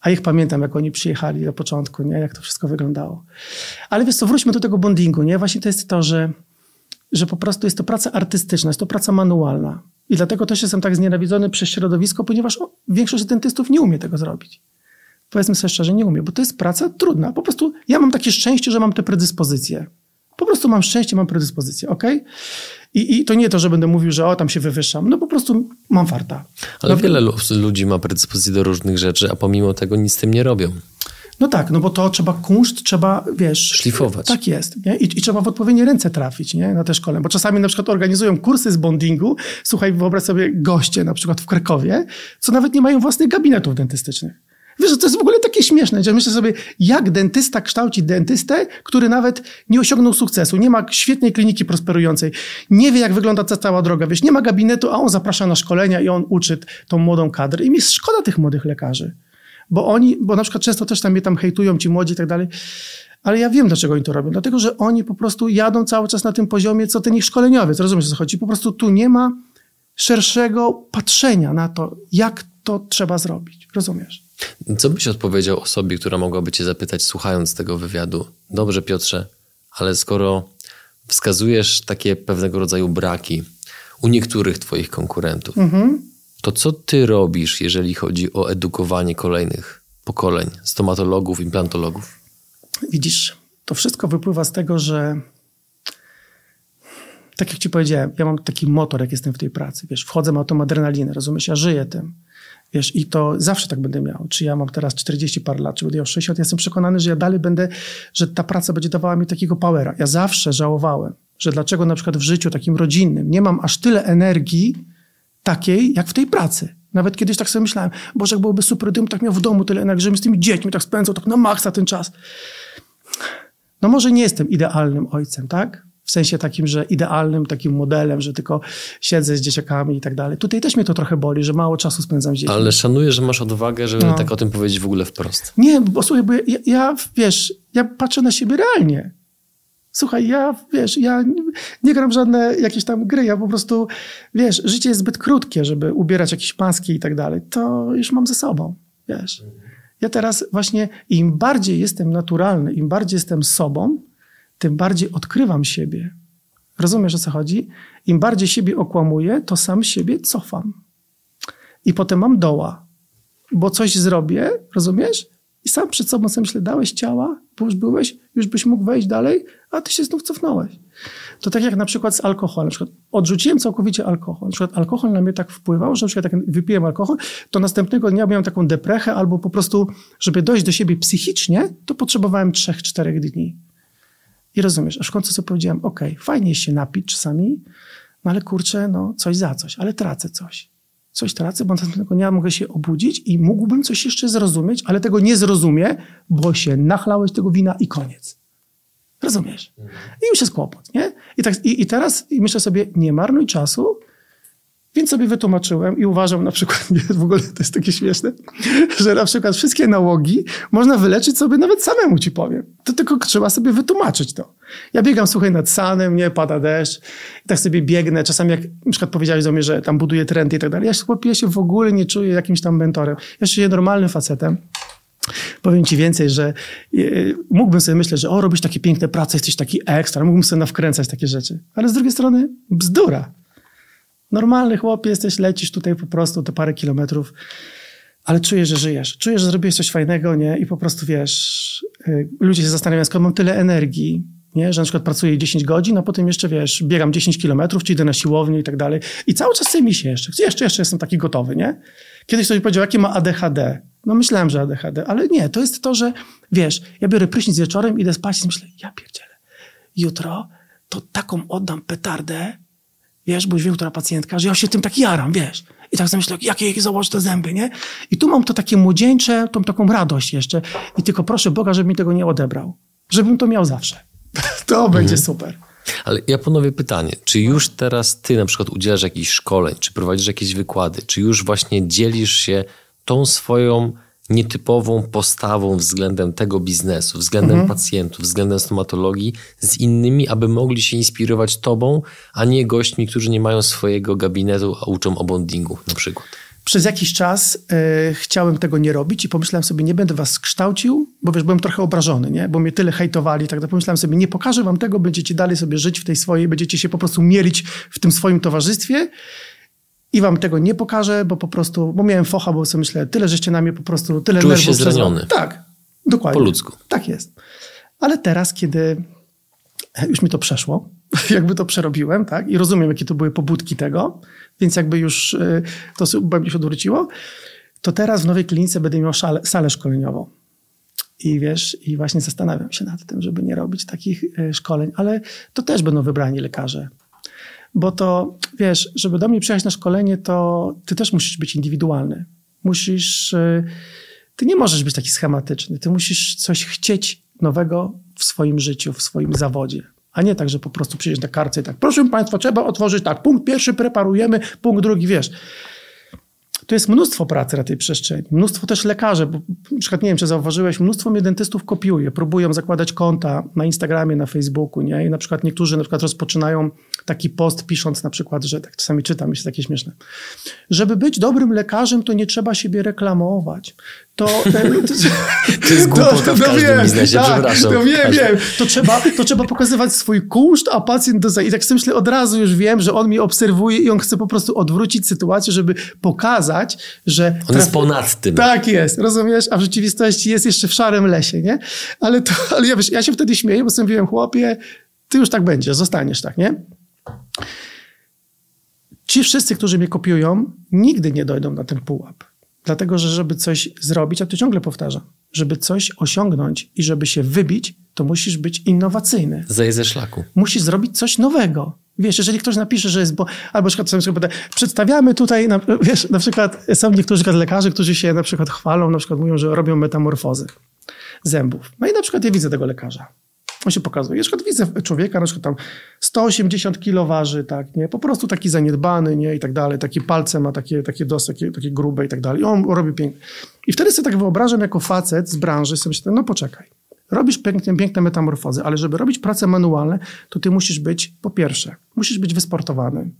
A ich pamiętam, jak oni przyjechali na początku, nie? jak to wszystko wyglądało. Ale wiesz co, wróćmy do tego bondingu. Nie? Właśnie to jest to, że że po prostu jest to praca artystyczna, jest to praca manualna. I dlatego też jestem tak znienawidzony przez środowisko, ponieważ większość dentystów nie umie tego zrobić. Powiedzmy sobie szczerze, nie umie, bo to jest praca trudna. Po prostu ja mam takie szczęście, że mam te predyspozycje. Po prostu mam szczęście, mam predyspozycję, ok? I, I to nie to, że będę mówił, że o, tam się wywyższam. No po prostu mam farta. Ale no, wiele ludzi ma predyspozycje do różnych rzeczy, a pomimo tego nic z tym nie robią. No tak, no bo to trzeba kunszt, trzeba, wiesz... Szlifować. Tak jest. Nie? I, I, trzeba w odpowiednie ręce trafić nie? na te szkole. Bo czasami na przykład organizują kursy z bondingu. Słuchaj, wyobraź sobie goście na przykład w Krakowie, co nawet nie mają własnych gabinetów dentystycznych. Wiesz, to jest w ogóle takie śmieszne, że myślę sobie, jak dentysta kształci dentystę, który nawet nie osiągnął sukcesu, nie ma świetnej kliniki prosperującej, nie wie, jak wygląda ta cała droga, wiesz, nie ma gabinetu, a on zaprasza na szkolenia i on uczy tą młodą kadrę. I mi jest szkoda tych młodych lekarzy bo oni, bo na przykład często też tam mnie tam hejtują ci młodzi i tak dalej, ale ja wiem, dlaczego oni to robią. Dlatego, że oni po prostu jadą cały czas na tym poziomie, co ten ich szkoleniowiec. Rozumiesz, o co chodzi? Po prostu tu nie ma szerszego patrzenia na to, jak to trzeba zrobić. Rozumiesz? Co byś odpowiedział osobie, która mogłaby cię zapytać, słuchając tego wywiadu? Dobrze, Piotrze, ale skoro wskazujesz takie pewnego rodzaju braki u niektórych twoich konkurentów, mhm to co ty robisz, jeżeli chodzi o edukowanie kolejnych pokoleń stomatologów, implantologów? Widzisz, to wszystko wypływa z tego, że tak jak ci powiedziałem, ja mam taki motor, jak jestem w tej pracy, wiesz, wchodzę, mam tą adrenalinę, rozumiesz, ja żyję tym. Wiesz, i to zawsze tak będę miał. Czy ja mam teraz 40 par lat, czy będę miał 60, ja jestem przekonany, że ja dalej będę, że ta praca będzie dawała mi takiego powera. Ja zawsze żałowałem, że dlaczego na przykład w życiu takim rodzinnym nie mam aż tyle energii takiej, jak w tej pracy. Nawet kiedyś tak sobie myślałem, Boże, jak byłoby super, gdybym tak miał w domu tyle energii, żebym z tymi dziećmi tak spędzał tak na maksa ten czas. No może nie jestem idealnym ojcem, tak? W sensie takim, że idealnym takim modelem, że tylko siedzę z dzieciakami i tak dalej. Tutaj też mnie to trochę boli, że mało czasu spędzam z dziećmi. Ale szanuję, że masz odwagę, żeby no. tak o tym powiedzieć w ogóle wprost. Nie, bo słuchaj, bo ja, ja, wiesz, ja patrzę na siebie realnie. Słuchaj, ja, wiesz, ja nie, nie gram żadne jakieś tam gry, ja po prostu, wiesz, życie jest zbyt krótkie, żeby ubierać jakieś maski i tak dalej. To już mam ze sobą, wiesz. Ja teraz właśnie im bardziej jestem naturalny, im bardziej jestem sobą, tym bardziej odkrywam siebie. Rozumiesz, o co chodzi? Im bardziej siebie okłamuję, to sam siebie cofam. I potem mam doła, bo coś zrobię, rozumiesz? I sam przed sobą sobie myślę, dałeś ciała, bo już byłeś, już byś mógł wejść dalej, a ty się znów cofnąłeś. To tak jak na przykład z alkoholem. Na odrzuciłem całkowicie alkohol. Na przykład alkohol na mnie tak wpływał, że na przykład jak wypiłem alkohol, to następnego dnia miałem taką deprechę albo po prostu, żeby dojść do siebie psychicznie, to potrzebowałem 3-4 dni. I rozumiesz, aż w końcu sobie powiedziałem, ok, fajnie się napić czasami, no ale kurczę, no coś za coś, ale tracę coś. Coś tracę, bo następnego dnia mogę się obudzić i mógłbym coś jeszcze zrozumieć, ale tego nie zrozumie, bo się nachlałeś tego wina i koniec. Rozumiesz? I już jest kłopot, nie? I, tak, i, i teraz i myślę sobie, nie marnuj czasu, więc sobie wytłumaczyłem i uważam na przykład, nie, w ogóle to jest takie śmieszne, że na przykład wszystkie nałogi można wyleczyć sobie nawet samemu, ci powiem. To tylko trzeba sobie wytłumaczyć to. Ja biegam, słuchaj, nad sanem, nie, pada deszcz i tak sobie biegnę. Czasami jak na przykład powiedziałeś do mnie, że tam buduję trendy i tak dalej, ja się, ja się w ogóle nie czuję jakimś tam mentorem. Ja się normalnym facetem. Powiem ci więcej, że e, mógłbym sobie myśleć, że o, robisz takie piękne prace, jesteś taki ekstra, mógłbym sobie nawkręcać takie rzeczy. Ale z drugiej strony bzdura. Normalny chłop jesteś, lecisz tutaj po prostu te parę kilometrów, ale czujesz, że żyjesz. Czujesz, że zrobiłeś coś fajnego, nie? I po prostu wiesz, y, ludzie się zastanawiają, skąd mam tyle energii, nie? Że na przykład pracuję 10 godzin, a potem jeszcze, wiesz, biegam 10 kilometrów, czy idę na siłownię i tak dalej. I cały czas mi się jeszcze. Jeszcze, jeszcze jestem taki gotowy, nie? Kiedyś ktoś powiedział, jakie ma ADHD. No myślałem, że ADHD, ale nie. To jest to, że, wiesz, ja biorę prysznic wieczorem, idę spać i myślę, ja pierdzielę. Jutro to taką oddam petardę, wiesz, bo już wiem, która pacjentka, że ja się tym tak jaram, wiesz. I tak sobie myślę, jakie jej założę te zęby, nie? I tu mam to takie młodzieńcze, tą taką radość jeszcze. I tylko proszę Boga, żeby mi tego nie odebrał. Żebym to miał zawsze. to mhm. będzie super. Ale ja ponowię pytanie, czy już teraz ty na przykład udzielasz jakichś szkoleń, czy prowadzisz jakieś wykłady, czy już właśnie dzielisz się tą swoją nietypową postawą względem tego biznesu, względem mhm. pacjentów, względem stomatologii z innymi, aby mogli się inspirować tobą, a nie gośćmi, którzy nie mają swojego gabinetu, a uczą o bondingu na przykład. Przez jakiś czas y, chciałem tego nie robić i pomyślałem sobie, nie będę was kształcił, bo wiesz, byłem trochę obrażony, nie? bo mnie tyle hejtowali tak dalej. Pomyślałem sobie, nie pokażę wam tego, będziecie dalej sobie żyć w tej swojej, będziecie się po prostu mielić w tym swoim towarzystwie i wam tego nie pokażę, bo po prostu, bo miałem focha, bo sobie myślę, tyle żeście na mnie po prostu, tyle Czułeś nerwów. się zraniony. Tak, dokładnie. Po ludzku. Tak jest. Ale teraz, kiedy już mi to przeszło, jakby to przerobiłem, tak, i rozumiem, jakie to były pobudki tego, więc jakby już y, to mnie się odwróciło, to teraz w nowej klinice będę miał szale, salę szkoleniową. I wiesz, i właśnie zastanawiam się nad tym, żeby nie robić takich y, szkoleń, ale to też będą wybrani lekarze bo to wiesz, żeby do mnie przyjechać na szkolenie, to ty też musisz być indywidualny. Musisz, y, ty nie możesz być taki schematyczny. Ty musisz coś chcieć nowego w swoim życiu, w swoim zawodzie. A nie tak, że po prostu przyjdziesz na kartce i tak, proszę Państwa, trzeba otworzyć tak, punkt pierwszy preparujemy, punkt drugi, wiesz. To jest mnóstwo pracy na tej przestrzeni. Mnóstwo też lekarzy, bo na przykład nie wiem, czy zauważyłeś, mnóstwo mnie dentystów kopiuje, próbują zakładać konta na Instagramie, na Facebooku, nie? I na przykład niektórzy na przykład rozpoczynają taki post pisząc na przykład, że tak czasami czytam, jest takie śmieszne. Żeby być dobrym lekarzem, to nie trzeba siebie reklamować. To, to, to jest głupota w każdym wiem, biznesie, tak, przepraszam. No wiem, wiem. To trzeba, to trzeba pokazywać swój kunszt, a pacjent do I tak sobie myślę, od razu już wiem, że on mnie obserwuje i on chce po prostu odwrócić sytuację, żeby pokazać, że... On traf... jest ponad tym. Tak jest, rozumiesz? A w rzeczywistości jest jeszcze w szarym lesie, nie? Ale, to, ale ja, wiesz, ja się wtedy śmieję, bo sobie mówiłem, chłopie, ty już tak będziesz, zostaniesz tak, nie? ci wszyscy, którzy mnie kopiują, nigdy nie dojdą na ten pułap. Dlatego, że żeby coś zrobić, a to ciągle powtarzam, żeby coś osiągnąć i żeby się wybić, to musisz być innowacyjny. Zejdź ze szlaku. Musisz zrobić coś nowego. Wiesz, jeżeli ktoś napisze, że jest, bo, albo na przykład, sobie pyta, przedstawiamy tutaj, na, wiesz, na przykład są niektórzy lekarze, którzy się na przykład chwalą, na przykład mówią, że robią metamorfozy zębów. No i na przykład ja widzę tego lekarza. On się pokazuje. Na przykład widzę człowieka, na przykład tam 180 kilo waży, tak, nie? Po prostu taki zaniedbany, nie? I tak dalej. Takie palce ma, takie, takie dosy, takie, takie grube i tak dalej. I on robi pięknie. I wtedy sobie tak wyobrażam jako facet z branży, sobie myślę, no poczekaj. Robisz piękne, piękne metamorfozy, ale żeby robić prace manualne, to ty musisz być, po pierwsze, musisz być wysportowany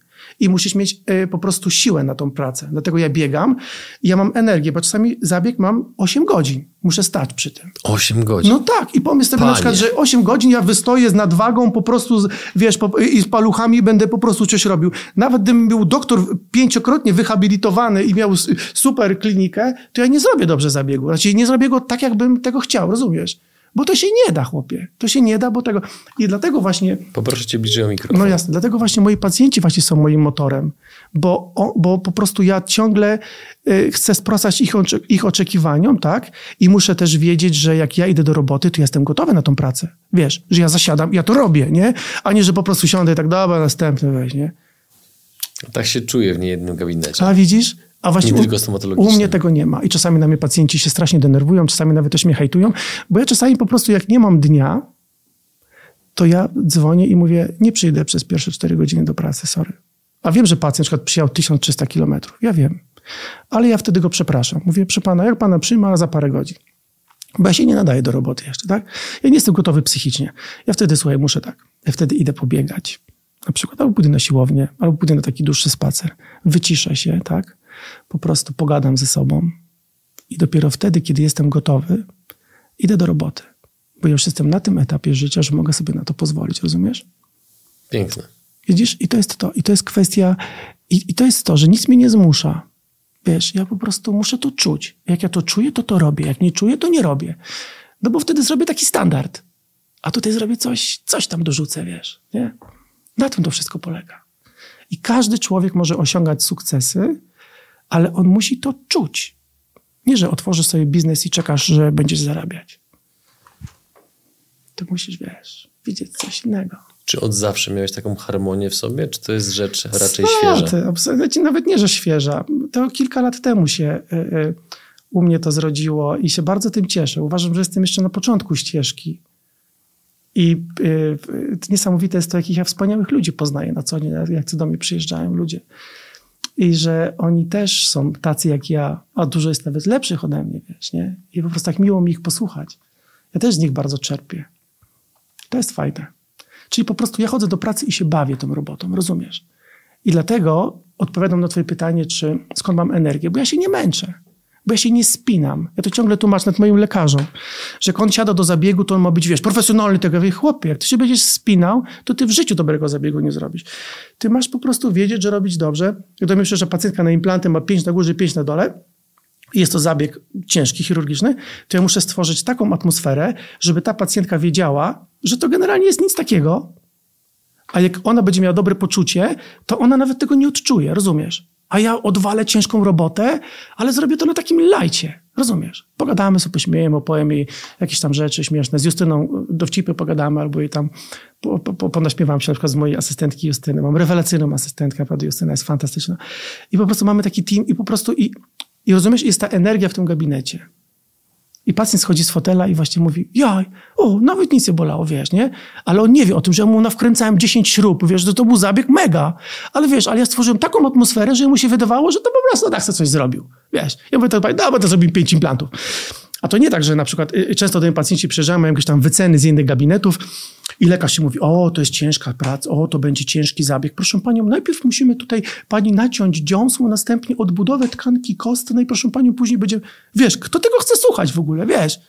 i musisz mieć y, po prostu siłę na tą pracę. Dlatego ja biegam i ja mam energię, bo czasami zabieg mam 8 godzin. Muszę stać przy tym. 8 godzin? No tak. I pomysł sobie Panie. na przykład, że 8 godzin ja wystoję z nadwagą po prostu, z, wiesz, po, i z paluchami będę po prostu coś robił. Nawet gdybym był doktor pięciokrotnie wyhabilitowany i miał super klinikę, to ja nie zrobię dobrze zabiegu. Znaczy nie zrobię go tak, jakbym tego chciał, rozumiesz? Bo to się nie da, chłopie. To się nie da, bo tego... I dlatego właśnie... Poproszę cię bliżej o mikrofon. No jasne. Dlatego właśnie moi pacjenci właśnie są moim motorem. Bo, o, bo po prostu ja ciągle y, chcę sprostać ich, ich oczekiwaniom, tak? I muszę też wiedzieć, że jak ja idę do roboty, to jestem gotowy na tą pracę. Wiesz, że ja zasiadam, ja to robię, nie? A nie, że po prostu siądę i tak, dobra, następny weź, nie? Tak się czuję w niejednym gabinecie. A widzisz? A właśnie nie u, u, mnie tego nie ma. I czasami na mnie pacjenci się strasznie denerwują, czasami nawet też mnie hejtują, bo ja czasami po prostu jak nie mam dnia, to ja dzwonię i mówię, nie przyjdę przez pierwsze 4 godziny do pracy, sorry. A wiem, że pacjent na przykład przyjechał 1300 kilometrów. Ja wiem. Ale ja wtedy go przepraszam. Mówię, przy pana, jak pana przyjmę, za parę godzin. Bo ja się nie nadaję do roboty jeszcze, tak? Ja nie jestem gotowy psychicznie. Ja wtedy, słuchaj, muszę tak. Ja wtedy idę pobiegać. Na przykład albo pójdę na siłownię, albo pójdę na taki dłuższy spacer. Wyciszę się, tak? Po prostu pogadam ze sobą i dopiero wtedy, kiedy jestem gotowy, idę do roboty. Bo już jestem na tym etapie życia, że mogę sobie na to pozwolić, rozumiesz? Piękne. Widzisz? I to jest to. I to jest kwestia, i, i to jest to, że nic mnie nie zmusza. Wiesz, ja po prostu muszę to czuć. Jak ja to czuję, to to robię. Jak nie czuję, to nie robię. No bo wtedy zrobię taki standard. A tutaj zrobię coś, coś tam dorzucę, wiesz, nie? Na tym to wszystko polega. I każdy człowiek może osiągać sukcesy, ale on musi to czuć. Nie, że otworzysz sobie biznes i czekasz, że będziesz zarabiać. To musisz, wiesz, widzieć coś innego. Czy od zawsze miałeś taką harmonię w sobie, czy to jest rzecz raczej świeża? Absolutnie, nawet nie, że świeża. To kilka lat temu się y, y, u mnie to zrodziło i się bardzo tym cieszę. Uważam, że jestem jeszcze na początku ścieżki. I y, niesamowite jest to, jakich ja wspaniałych ludzi poznaję na co dzień, jak do mnie przyjeżdżają ludzie i że oni też są tacy jak ja, a dużo jest nawet lepszych ode mnie, wiesz, nie? I po prostu tak miło mi ich posłuchać. Ja też z nich bardzo czerpię. To jest fajne. Czyli po prostu ja chodzę do pracy i się bawię tą robotą, rozumiesz? I dlatego odpowiadam na twoje pytanie, czy skąd mam energię, bo ja się nie męczę bo ja się nie spinam. Ja to ciągle tłumaczę nad moim lekarzom, że jak on siada do zabiegu, to on ma być, wiesz, profesjonalny tego. wie, chłopie, jak ty się będziesz spinał, to ty w życiu dobrego zabiegu nie zrobisz. Ty masz po prostu wiedzieć, że robić dobrze. Jak do mnie że pacjentka na implanty ma 5 na górze, 5 na dole, jest to zabieg ciężki, chirurgiczny, to ja muszę stworzyć taką atmosferę, żeby ta pacjentka wiedziała, że to generalnie jest nic takiego, a jak ona będzie miała dobre poczucie, to ona nawet tego nie odczuje, rozumiesz? A ja odwalę ciężką robotę, ale zrobię to na takim lajcie. Rozumiesz? Pogadamy sobie, pośmiejemy, opowiem jej jakieś tam rzeczy śmieszne. Z Justyną dowcipy pogadamy, albo jej tam po, po, ponaśmiewam się na przykład z mojej asystentki Justyny. Mam rewelacyjną asystentkę, naprawdę Justyna jest fantastyczna. I po prostu mamy taki team i po prostu i, i rozumiesz, jest ta energia w tym gabinecie. I pacjent schodzi z fotela i właśnie mówi, jaj, o, nawet nic nie bolało, wiesz, nie? Ale on nie wie o tym, że ja mu nawkręcałem 10 śrub, wiesz, że to był zabieg mega. Ale wiesz, ale ja stworzyłem taką atmosferę, że mu się wydawało, że to po prostu tak coś zrobił, wiesz. Ja mówię, to, no, będę zrobił 5 implantów. A to nie tak, że na przykład y, często mnie pacjenci przyjeżdżają, mają jakieś tam wyceny z innych gabinetów i lekarz się mówi, o, to jest ciężka praca, o, to będzie ciężki zabieg. Proszę panią, najpierw musimy tutaj pani naciąć dziąsło, następnie odbudowę tkanki kostnej, proszę panią, później będzie, wiesz, kto tego chce słuchać w ogóle, wiesz?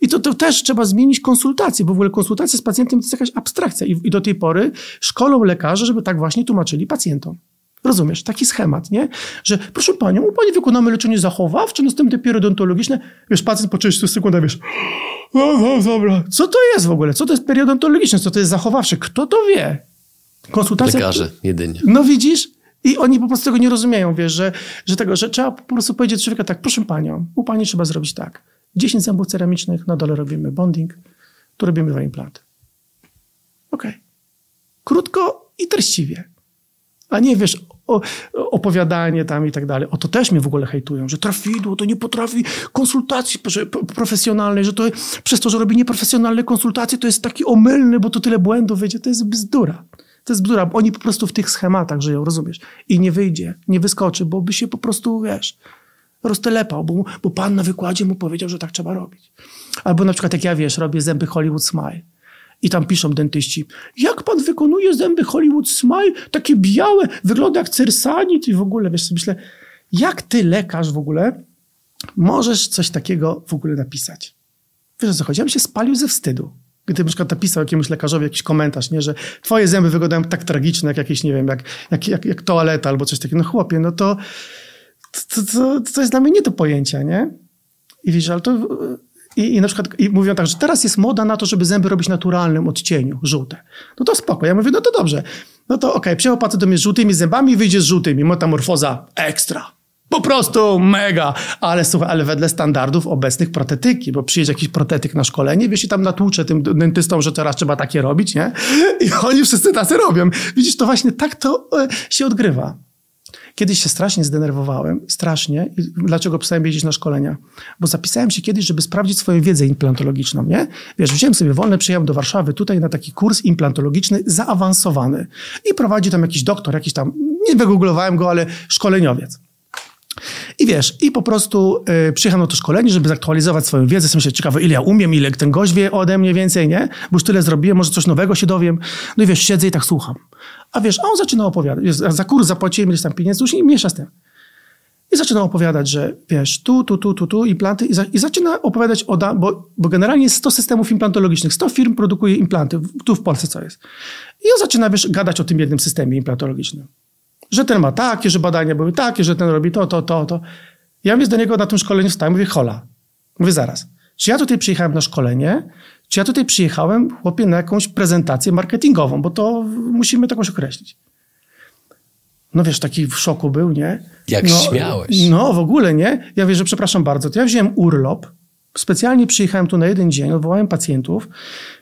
I to, to też trzeba zmienić konsultację, bo w ogóle konsultacja z pacjentem to jest jakaś abstrakcja i, i do tej pory szkolą lekarze, żeby tak właśnie tłumaczyli pacjentom. Rozumiesz? Taki schemat, nie? Że proszę panią, u pani wykonamy leczenie zachowawcze, następne periodontologiczne. Wiesz, pacjent po 30 sekundach, wiesz, no, no, dobra. Co to jest w ogóle? Co to jest periodontologiczne? Co to jest zachowawcze? Kto to wie? Konsultacja... Lekarze jedynie. No widzisz? I oni po prostu tego nie rozumieją, wiesz, że, że tego, że trzeba po prostu powiedzieć człowieka tak, proszę panią, u pani trzeba zrobić tak. 10 zębów ceramicznych, na dole robimy bonding, tu robimy dwa implanty. Okej. Okay. Krótko i treściwie. A nie wiesz, o, opowiadanie tam i tak dalej. O to też mnie w ogóle hejtują, że trafidło to nie potrafi konsultacji profesjonalnej, że to przez to, że robi nieprofesjonalne konsultacje, to jest taki omylny, bo to tyle błędów wyjdzie. To jest bzdura. To jest bzdura, oni po prostu w tych schematach żyją, rozumiesz? I nie wyjdzie, nie wyskoczy, bo by się po prostu, wiesz, roztelepał, bo, bo pan na wykładzie mu powiedział, że tak trzeba robić. Albo na przykład jak ja, wiesz, robię zęby Hollywood Smile. I tam piszą dentyści, jak pan wykonuje zęby Hollywood Smile, takie białe, wygląda jak cersanit i w ogóle, wiesz, myślę, jak ty lekarz w ogóle możesz coś takiego w ogóle napisać? Wiesz o co chodzi? Ja bym się spalił ze wstydu. Gdy na przykład napisał jakiemuś lekarzowi jakiś komentarz, nie, że twoje zęby wyglądają tak tragiczne, jak jakieś, nie wiem, jak, jak, jak, jak toaleta albo coś takiego. No chłopie, no to to, to, to jest dla mnie nie do pojęcia, nie? I wiesz, ale to i, I na przykład i mówią tak, że teraz jest moda na to, żeby zęby robić naturalnym odcieniu, żółte. No to spoko. Ja mówię, no to dobrze. No to okej, okay, przyjechał pacjent do mnie z żółtymi zębami i wyjdzie z żółtymi. Metamorfoza ekstra. Po prostu mega. Ale słuchaj, ale wedle standardów obecnych protetyki, bo przyjedzie jakiś protetyk na szkolenie, wiesz, i tam natłucze tym dentystom, że teraz trzeba takie robić, nie? I oni wszyscy tacy robią. Widzisz, to właśnie tak to e, się odgrywa. Kiedyś się strasznie zdenerwowałem, strasznie. Dlaczego przestałem jeździć na szkolenia? Bo zapisałem się kiedyś, żeby sprawdzić swoją wiedzę implantologiczną, nie? Wiesz, wziąłem sobie wolne, przyjechałem do Warszawy tutaj na taki kurs implantologiczny zaawansowany. I prowadzi tam jakiś doktor, jakiś tam, nie wygooglowałem go, ale szkoleniowiec. I wiesz, i po prostu y, przyjechałem na to szkolenie, żeby zaktualizować swoją wiedzę. Jestem się ciekawy, ile ja umiem, ile ten gość wie ode mnie więcej, nie? Bo już tyle zrobiłem, może coś nowego się dowiem. No i wiesz, siedzę i tak słucham. A wiesz, a on zaczyna opowiadać. Za kurs zapłaciłem ileś tam pieniędzy, już nie miesza z tym. I zaczyna opowiadać, że wiesz, tu, tu, tu, tu, tu, implanty. I, za, i zaczyna opowiadać o, da, bo, bo generalnie jest 100 systemów implantologicznych, 100 firm produkuje implanty, tu w Polsce co jest. I on zaczyna, wiesz, gadać o tym jednym systemie implantologicznym. Że ten ma takie, że badania były takie, że ten robi to, to, to, to. Ja mówię do niego na tym szkoleniu wstałem, mówię, hola. Mówię, zaraz. Czy ja tutaj przyjechałem na szkolenie, czy ja tutaj przyjechałem, chłopie, na jakąś prezentację marketingową, bo to musimy takoś określić. No wiesz, taki w szoku był, nie? Jak no, śmiałeś. No w ogóle, nie? Ja wiesz, że przepraszam bardzo, to ja wziąłem urlop, specjalnie przyjechałem tu na jeden dzień, odwołałem pacjentów,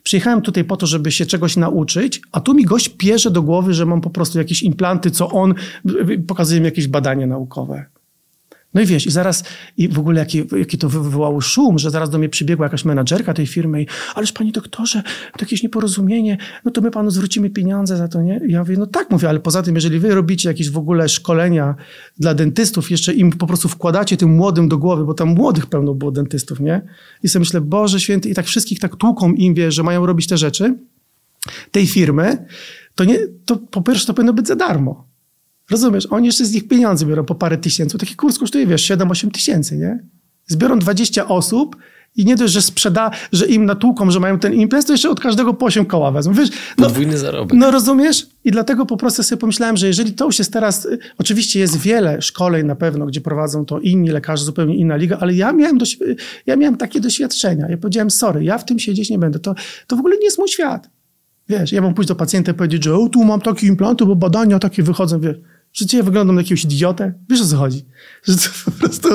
przyjechałem tutaj po to, żeby się czegoś nauczyć, a tu mi gość pierze do głowy, że mam po prostu jakieś implanty, co on, pokazuje mi jakieś badania naukowe. No i wiesz, i zaraz, i w ogóle jaki, jaki to wywołało szum, że zaraz do mnie przybiegła jakaś menadżerka tej firmy i ależ panie doktorze, to jakieś nieporozumienie, no to my panu zwrócimy pieniądze za to, nie? I ja mówię, no tak mówię, ale poza tym, jeżeli wy robicie jakieś w ogóle szkolenia dla dentystów, jeszcze im po prostu wkładacie tym młodym do głowy, bo tam młodych pełno było dentystów, nie? I sobie myślę, Boże Święty, i tak wszystkich tak tłuką im, wie, że mają robić te rzeczy, tej firmy, to nie, to po pierwsze to powinno być za darmo. Rozumiesz? Oni jeszcze z nich pieniądze biorą po parę tysięcy. Taki kurs kosztuje, wiesz, 7-8 tysięcy, nie? Zbiorą 20 osób i nie dość, że sprzeda, że im natłuką, że mają ten imprez, to jeszcze od każdego po 8 koła wezmą. Wiesz, no, Podwójny zarobek. No rozumiesz? I dlatego po prostu sobie pomyślałem, że jeżeli to już jest teraz, y, oczywiście jest wiele szkoleń na pewno, gdzie prowadzą to inni lekarze, zupełnie inna liga, ale ja miałem, dość, ja miałem takie doświadczenia. Ja powiedziałem, sorry, ja w tym siedzieć nie będę. To, to w ogóle nie jest mój świat. Wiesz, ja mam pójść do pacjenta i powiedzieć, że o, tu mam takie implanty, bo badania takie wychodzą, wiesz. Że ja wyglądam na jakiegoś idiotę? Wiesz o co chodzi? Że po prostu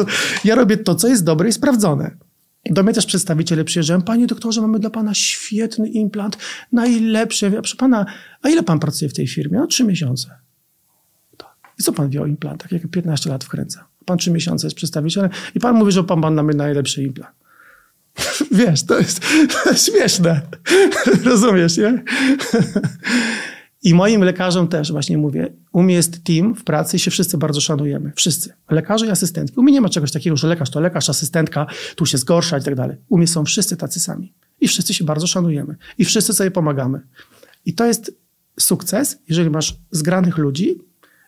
ja robię to, co jest dobre i sprawdzone. Do mnie też przedstawiciele przyjeżdżają. Panie doktorze, mamy dla pana świetny implant, najlepszy. Proszę pana, a ile pan pracuje w tej firmie? No trzy miesiące. I co pan wie o implantach? Jak 15 lat wkręca. Pan trzy miesiące jest przedstawicielem i pan mówi, że pan ma najlepszy implant. Wiesz, to jest, to jest śmieszne. Rozumiesz, nie? I moim lekarzom też właśnie mówię, u mnie jest team w pracy i się wszyscy bardzo szanujemy. Wszyscy. Lekarze i asystentki. U mnie nie ma czegoś takiego, że lekarz to lekarz, asystentka, tu się zgorsza i tak dalej. U mnie są wszyscy tacy sami. I wszyscy się bardzo szanujemy. I wszyscy sobie pomagamy. I to jest sukces, jeżeli masz zgranych ludzi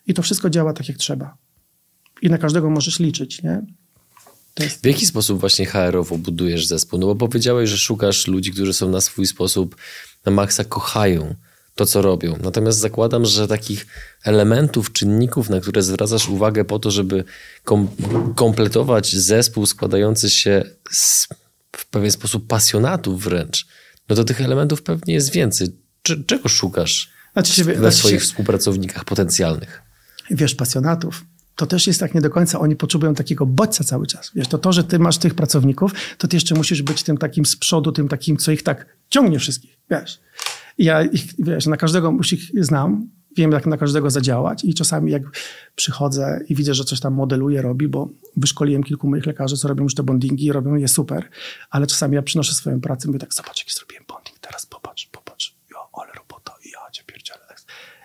i to wszystko działa tak, jak trzeba. I na każdego możesz liczyć, nie? W jaki sposób właśnie HR-owo budujesz zespół? No bo powiedziałeś, że szukasz ludzi, którzy są na swój sposób na maksa kochają to, co robią. Natomiast zakładam, że takich elementów, czynników, na które zwracasz uwagę po to, żeby kom kompletować zespół składający się z w pewien sposób pasjonatów wręcz, no to tych elementów pewnie jest więcej. czego szukasz znaczy we znaczy swoich współpracownikach potencjalnych? wiesz, pasjonatów, to też jest tak nie do końca, oni potrzebują takiego bodźca cały czas. Wiesz, to to, że ty masz tych pracowników, to ty jeszcze musisz być tym takim z przodu, tym takim, co ich tak ciągnie wszystkich, wiesz. Ja ich, wiesz, na każdego ich znam, wiem jak na każdego zadziałać i czasami jak przychodzę i widzę, że coś tam modeluje, robi, bo wyszkoliłem kilku moich lekarzy, co robią już te bondingi robią je super, ale czasami ja przynoszę swoją pracę i mówię tak, zobacz jaki zrobiłem bonding, teraz popatrz, popatrz, jo, ale robota, ja cię pierdzielę.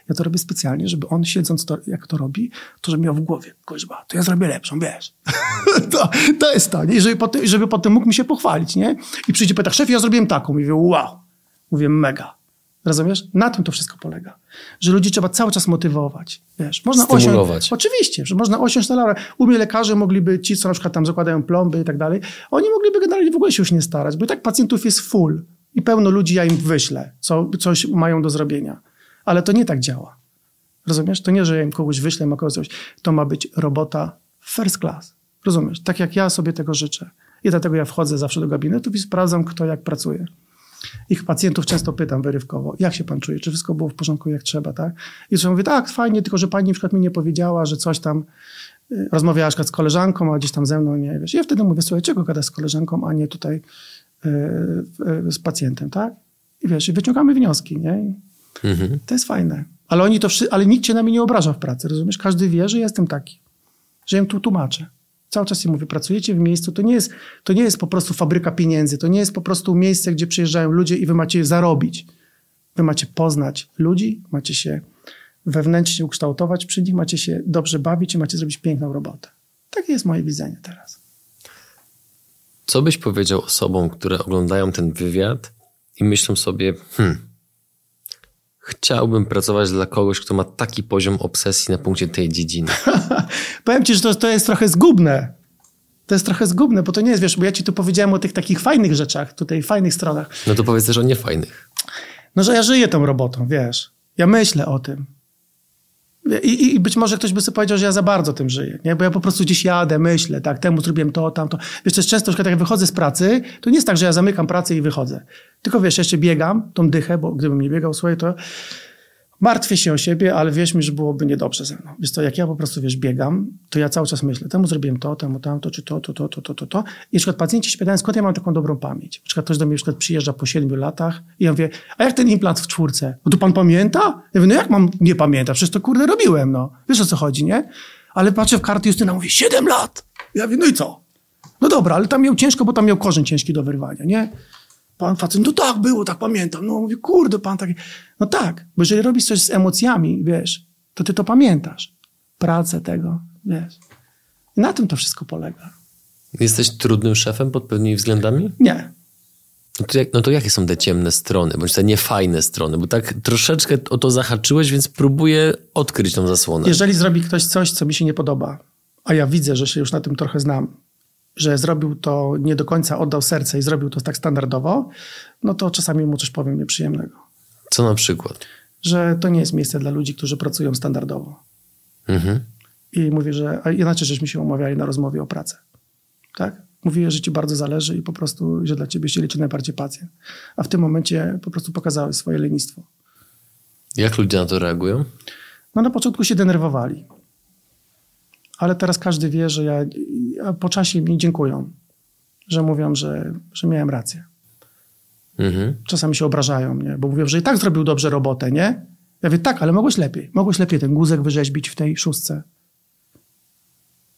Ja to robię specjalnie, żeby on siedząc, to, jak to robi, to żeby miał w głowie, kuźba, to ja zrobię lepszą, wiesz. to, to jest to, nie? I żeby potem, żeby potem mógł mi się pochwalić, nie? I przyjdzie pyta, szef, ja zrobiłem taką. Mówię, wow. Mówię, mega. Rozumiesz? Na tym to wszystko polega. Że ludzi trzeba cały czas motywować. Wiesz, można Stymulować. Osiąść, oczywiście, że można osiąść na laurę. U mnie lekarze mogliby, ci co na przykład tam zakładają plomby i tak dalej, oni mogliby generalnie w ogóle się już nie starać, bo i tak pacjentów jest full i pełno ludzi ja im wyślę, co coś mają do zrobienia. Ale to nie tak działa. Rozumiesz? To nie, że ja im kogoś wyślę, ma kogoś coś. To ma być robota first class. Rozumiesz? Tak jak ja sobie tego życzę. I dlatego ja wchodzę zawsze do gabinetów i sprawdzam, kto jak pracuje. Ich pacjentów często pytam wyrywkowo, jak się pan czuje, czy wszystko było w porządku jak trzeba, tak? I to mówię, tak, fajnie, tylko że pani na przykład mi nie powiedziała, że coś tam y, rozmawiała na przykład z koleżanką, a gdzieś tam ze mną nie wiesz. I ja wtedy mówię, słuchaj, czego gadasz z koleżanką, a nie tutaj yy, yy, z pacjentem, tak? I wiesz, i wyciągamy wnioski, nie? Mhm. To jest fajne. Ale oni to ale nikt cię na mnie nie obraża w pracy, rozumiesz? Każdy wie, że jestem taki, że im tu tłumaczę. Cały czas im mówię, pracujecie w miejscu, to nie, jest, to nie jest po prostu fabryka pieniędzy, to nie jest po prostu miejsce, gdzie przyjeżdżają ludzie i wy macie zarobić. Wy macie poznać ludzi, macie się wewnętrznie ukształtować przy nich, macie się dobrze bawić i macie zrobić piękną robotę. Takie jest moje widzenie teraz. Co byś powiedział osobom, które oglądają ten wywiad i myślą sobie, hmm, chciałbym pracować dla kogoś, kto ma taki poziom obsesji na punkcie tej dziedziny? Powiem ci, że to, to jest trochę zgubne. To jest trochę zgubne, bo to nie jest, wiesz, bo ja ci tu powiedziałem o tych takich fajnych rzeczach, tutaj fajnych stronach. No to powiedz też o niefajnych. No, że ja żyję tą robotą, wiesz. Ja myślę o tym. I, I, być może ktoś by sobie powiedział, że ja za bardzo tym żyję, nie? bo ja po prostu gdzieś jadę, myślę, tak, temu zrobiłem to, tamto. Wiesz, jest często, że jak wychodzę z pracy, to nie jest tak, że ja zamykam pracę i wychodzę. Tylko wiesz, jeszcze biegam tą dychę, bo gdybym nie biegał, słuchaj, to martwię się o siebie, ale wierz mi, że byłoby niedobrze ze mną. Wiesz to jak ja po prostu, wiesz, biegam, to ja cały czas myślę, temu zrobiłem to, temu tamto, czy to, to, to, to, to, to, to. I na przykład pacjenci się pytają, skąd ja mam taką dobrą pamięć? Na przykład ktoś do mnie na przykład przyjeżdża po siedmiu latach i ja mówię, a jak ten implant w czwórce? No to pan pamięta? Ja mówię, no jak mam nie pamiętać? Przecież to kurde robiłem, no. Wiesz o co chodzi, nie? Ale patrzę w karty Justyna, mówi, siedem lat! Ja mówię, no i co? No dobra, ale tam miał ciężko, bo tam miał korzeń ciężki do wyrwania, nie? Pan facet, no tak było, tak pamiętam. No mówię, kurde, pan taki. No tak, bo jeżeli robisz coś z emocjami, wiesz, to ty to pamiętasz. Pracę tego, wiesz. I na tym to wszystko polega. Jesteś trudnym szefem pod pewnymi względami? Nie. No to, jak, no to jakie są te ciemne strony, bądź te niefajne strony? Bo tak troszeczkę o to zahaczyłeś, więc próbuję odkryć tą zasłonę. Jeżeli zrobi ktoś coś, co mi się nie podoba, a ja widzę, że się już na tym trochę znam, że zrobił to nie do końca, oddał serce i zrobił to tak standardowo, no to czasami mu coś powiem nieprzyjemnego. Co na przykład? Że to nie jest miejsce dla ludzi, którzy pracują standardowo. Mhm. I mówię, że a inaczej żeśmy się umawiali na rozmowie o pracę. Tak? Mówię, że ci bardzo zależy i po prostu, że dla ciebie się liczy najbardziej pacjent. A w tym momencie po prostu pokazałeś swoje lenistwo. Jak ludzie na to reagują? No na początku się denerwowali ale teraz każdy wie, że ja, ja po czasie mi dziękują, że mówią, że, że miałem rację. Mhm. Czasami się obrażają mnie, bo mówią, że i tak zrobił dobrze robotę, nie? Ja mówię, tak, ale mogłeś lepiej. Mogłeś lepiej ten guzek wyrzeźbić w tej szóstce.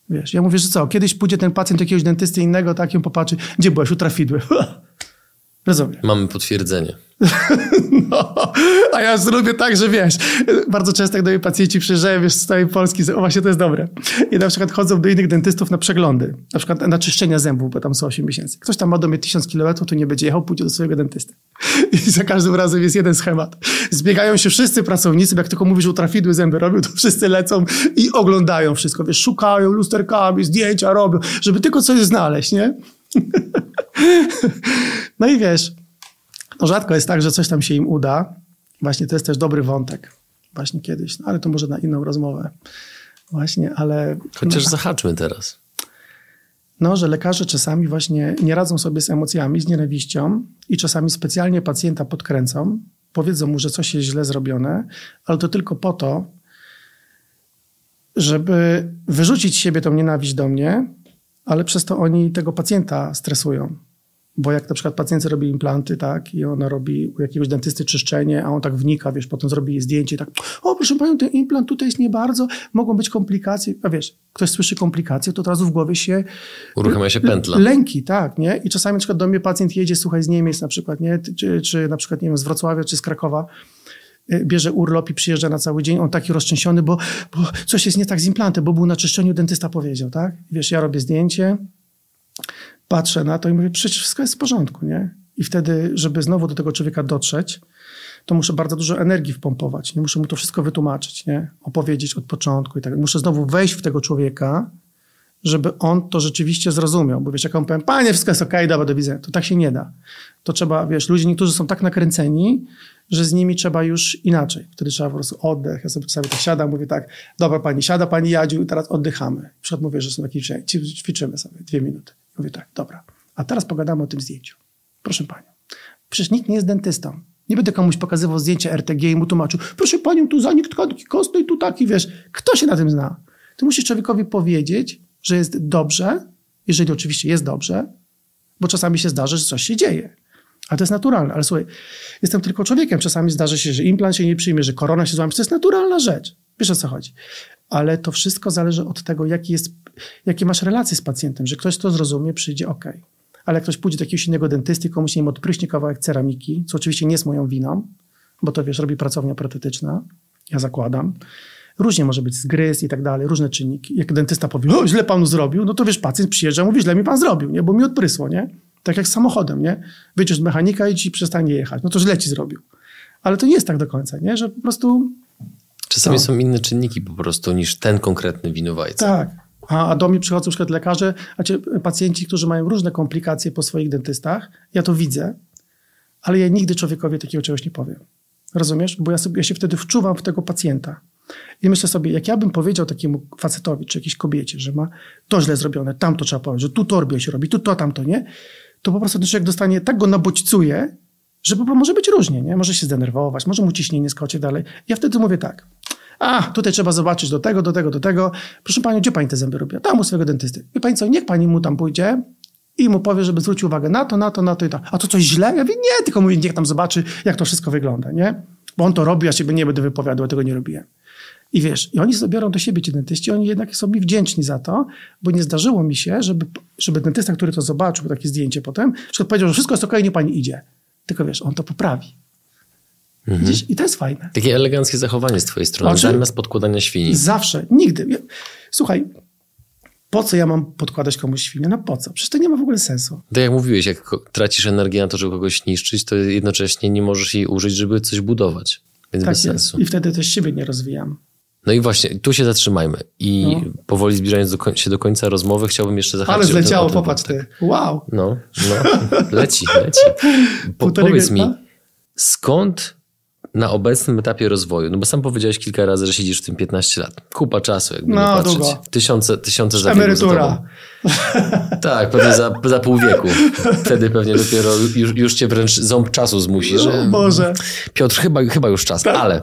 Wiesz, ja mówię, że co, kiedyś pójdzie ten pacjent do jakiegoś dentysty innego, tak, ją popatrzy, gdzie byłeś, utrafidły. Rozumiem. Mamy potwierdzenie. No, a ja zrobię tak, że wiesz, bardzo często jak do mnie pacjenci przyjeżdżają wiesz, z całej Polski, o właśnie to jest dobre. I na przykład chodzą do innych dentystów na przeglądy, na przykład na czyszczenia zębów, bo tam są 8 miesięcy. Ktoś tam ma do mnie 1000 kilometrów, to nie będzie jechał, pójdzie do swojego dentysty. I za każdym razem jest jeden schemat. Zbiegają się wszyscy pracownicy, jak tylko mówisz, że utrafidły zęby robią, to wszyscy lecą i oglądają wszystko, wiesz, szukają lusterkami, zdjęcia robią, żeby tylko coś znaleźć, nie? No i wiesz, no rzadko jest tak, że coś tam się im uda. Właśnie to jest też dobry wątek. Właśnie kiedyś, no, ale to może na inną rozmowę. Właśnie, ale... Chociaż no, zahaczmy teraz. No, że lekarze czasami właśnie nie radzą sobie z emocjami, z nienawiścią i czasami specjalnie pacjenta podkręcą, powiedzą mu, że coś jest źle zrobione, ale to tylko po to, żeby wyrzucić z siebie tą nienawiść do mnie, ale przez to oni tego pacjenta stresują. Bo jak na przykład pacjent robi implanty, tak, i ona robi u jakiegoś dentysty czyszczenie, a on tak wnika, wiesz, potem zrobi jej zdjęcie tak, o proszę panią, ten implant tutaj jest nie bardzo, mogą być komplikacje. A wiesz, ktoś słyszy komplikacje, to od razu w głowie się... Uruchamia się pętla. Lęki, tak, nie? I czasami na przykład do mnie pacjent jedzie, słuchaj, z Niemiec na przykład, nie? Czy, czy na przykład, nie wiem, z Wrocławia, czy z Krakowa, bierze urlop i przyjeżdża na cały dzień, on taki roztrzęsiony, bo, bo coś jest nie tak z implantem, bo był na czyszczeniu, dentysta powiedział, tak? Wiesz, ja robię zdjęcie, patrzę na to i mówię, przecież wszystko jest w porządku, nie? I wtedy, żeby znowu do tego człowieka dotrzeć, to muszę bardzo dużo energii wpompować. Nie muszę mu to wszystko wytłumaczyć, nie? opowiedzieć od początku i tak. Muszę znowu wejść w tego człowieka, żeby on to rzeczywiście zrozumiał. Bo wiesz, jak on powiem, panie, wszystko jest okej, okay, dobra, do widzenia. To tak się nie da. To trzeba, wiesz, ludzie niektórzy są tak nakręceni, że z nimi trzeba już inaczej. Wtedy trzeba po prostu oddech. Ja sobie czasami tak siadam, mówię tak, dobra pani, siada pani Jadziu i teraz oddychamy. Na przykład mówię, że są takie ćwiczymy sobie dwie minuty. Mówię tak, dobra. A teraz pogadamy o tym zdjęciu. Proszę panią. Przecież nikt nie jest dentystą. Nie będę komuś pokazywał zdjęcia RTG i mu tłumaczył, proszę panią, tu zanik tkanki kostnej, tu taki, wiesz. Kto się na tym zna? Ty musisz człowiekowi powiedzieć, że jest dobrze, jeżeli oczywiście jest dobrze, bo czasami się zdarzy, że coś się dzieje. Ale to jest naturalne. Ale słuchaj, jestem tylko człowiekiem. Czasami zdarzy się, że implant się nie przyjmie, że korona się złamie. To jest naturalna rzecz. Wiesz o co chodzi. Ale to wszystko zależy od tego, jaki jest, jakie masz relacje z pacjentem, że ktoś to zrozumie, przyjdzie ok. Ale jak ktoś pójdzie do jakiegoś innego dentysty, komuś nie odpryśnie kawałek ceramiki, co oczywiście nie jest moją winą, bo to wiesz, robi pracownia protetyczna, ja zakładam. Różnie może być zgryz i tak dalej, różne czynniki. Jak dentysta powie, o, źle panu zrobił, no to wiesz, pacjent przyjeżdża, mówi, źle mi pan zrobił, nie? bo mi odprysło, nie? Tak jak z samochodem, nie? Wyjdziesz z mechanika i ci przestanie jechać, no to źle ci zrobił. Ale to nie jest tak do końca, nie? Że po prostu... Czasami no. są inne czynniki po prostu niż ten konkretny winowajca. Tak. A, a do mnie przychodzą na przykład lekarze, znaczy pacjenci, którzy mają różne komplikacje po swoich dentystach. Ja to widzę, ale ja nigdy człowiekowi takiego czegoś nie powiem. Rozumiesz? Bo ja, sobie, ja się wtedy wczuwam w tego pacjenta. I myślę sobie, jak ja bym powiedział takiemu facetowi czy jakiejś kobiecie, że ma to źle zrobione, tamto trzeba powiedzieć, że tu torbie się robi, tu to, tamto, nie? To po prostu ten człowiek dostanie, tak go nabodźcuje, że po może być różnie, nie? Może się zdenerwować, może mu ciśnienie skoczyć dalej. Ja wtedy mówię tak, a, tutaj trzeba zobaczyć do tego, do tego, do tego. Proszę Panią, gdzie Pani te zęby robi? Tam u swojego dentysty. I Pani co, niech Pani mu tam pójdzie i mu powie, żeby zwrócił uwagę na to, na to, na to i to. A to coś źle? Ja mówię, nie, tylko mówię, niech tam zobaczy, jak to wszystko wygląda, nie? Bo on to robi, ja siebie nie będę wypowiadał, tego nie robiłem. I wiesz, i oni zabiorą do siebie ci dentyści, oni jednak są mi wdzięczni za to, bo nie zdarzyło mi się, żeby, żeby dentysta, który to zobaczył, takie zdjęcie potem, powiedział, że wszystko jest okej, okay, nie pani idzie. Tylko wiesz, on to poprawi. Mhm. I to jest fajne. Takie eleganckie zachowanie z twojej strony, znaczy, zamiast podkładania świni. Zawsze, nigdy. Słuchaj, po co ja mam podkładać komuś świnię? No po co? Przecież to nie ma w ogóle sensu. Tak jak mówiłeś, jak tracisz energię na to, żeby kogoś niszczyć, to jednocześnie nie możesz jej użyć, żeby coś budować. Więc tak bez jest. sensu. I wtedy też siebie nie rozwijam. No i właśnie, tu się zatrzymajmy. I no. powoli zbliżając do się do końca rozmowy, chciałbym jeszcze zahaczyć. Ale zleciało, popatrz ty. Wow. No, no. Leci, leci. Po, powiedz mi, skąd na obecnym etapie rozwoju, no bo sam powiedziałeś kilka razy, że siedzisz w tym 15 lat. Kupa czasu, jakby no, nie patrzeć. Długo. Tysiące, tysiące zabiegów Emerytura. Tak, pewnie za, za pół wieku. Wtedy pewnie dopiero już, już cię wręcz ząb czasu zmusi, no, że... Może. Piotr, chyba, chyba już czas, tak. ale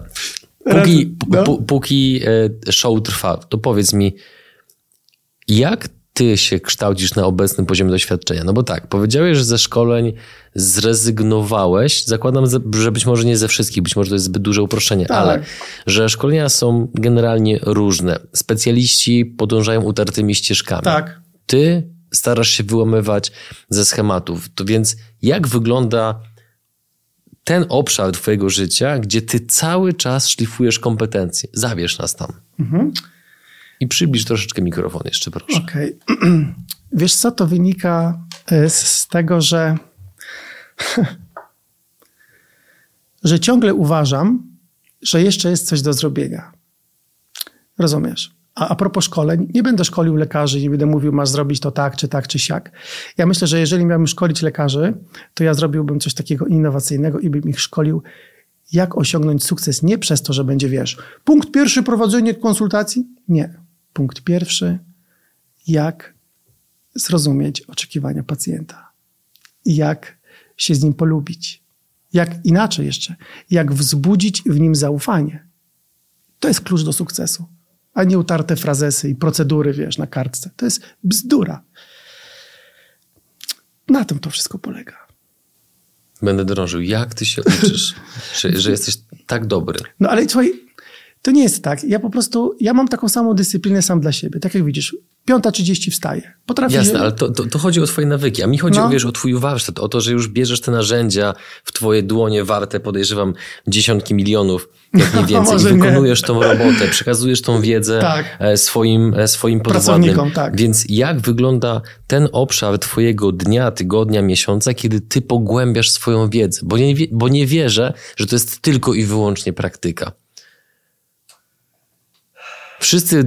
póki, no. póki e, show trwa, to powiedz mi, jak ty się kształcisz na obecnym poziomie doświadczenia? No bo tak, powiedziałeś, że ze szkoleń zrezygnowałeś. Zakładam, że być może nie ze wszystkich, być może to jest zbyt duże uproszczenie, tak. ale że szkolenia są generalnie różne. Specjaliści podążają utartymi ścieżkami. Tak. Ty starasz się wyłamywać ze schematów. To więc jak wygląda ten obszar twojego życia, gdzie ty cały czas szlifujesz kompetencje? Zabierz nas tam. Mhm. I przybliż troszeczkę mikrofon jeszcze, proszę. Okej. Okay. Wiesz co, to wynika e, z tego, że że ciągle uważam, że jeszcze jest coś do zrobienia. Rozumiesz? A, a propos szkoleń, nie będę szkolił lekarzy, nie będę mówił, masz zrobić to tak, czy tak, czy siak. Ja myślę, że jeżeli miałbym szkolić lekarzy, to ja zrobiłbym coś takiego innowacyjnego i bym ich szkolił, jak osiągnąć sukces nie przez to, że będzie, wiesz, punkt pierwszy, prowadzenie konsultacji. Nie. Punkt pierwszy, jak zrozumieć oczekiwania pacjenta. Jak się z nim polubić. Jak inaczej jeszcze, jak wzbudzić w nim zaufanie. To jest klucz do sukcesu. A nie utarte frazesy i procedury, wiesz, na kartce. To jest bzdura. Na tym to wszystko polega. Będę drążył. Jak ty się uczysz, że, że jesteś tak dobry? No ale słuchaj, to nie jest tak. Ja po prostu, ja mam taką samą dyscyplinę sam dla siebie. Tak jak widzisz, piąta trzydzieści wstaję. Potrafię Jasne, ale to, to, to, chodzi o twoje nawyki. A mi chodzi no. o, wiesz, o twój warsztat, o to, że już bierzesz te narzędzia w twoje dłonie warte, podejrzewam, dziesiątki milionów, jak nie więcej. I wykonujesz nie. tą robotę, przekazujesz tą wiedzę tak. E, swoim, e, swoim podwładnym. Tak. Więc jak wygląda ten obszar twojego dnia, tygodnia, miesiąca, kiedy ty pogłębiasz swoją wiedzę? Bo nie, bo nie wierzę, że to jest tylko i wyłącznie praktyka. Wszyscy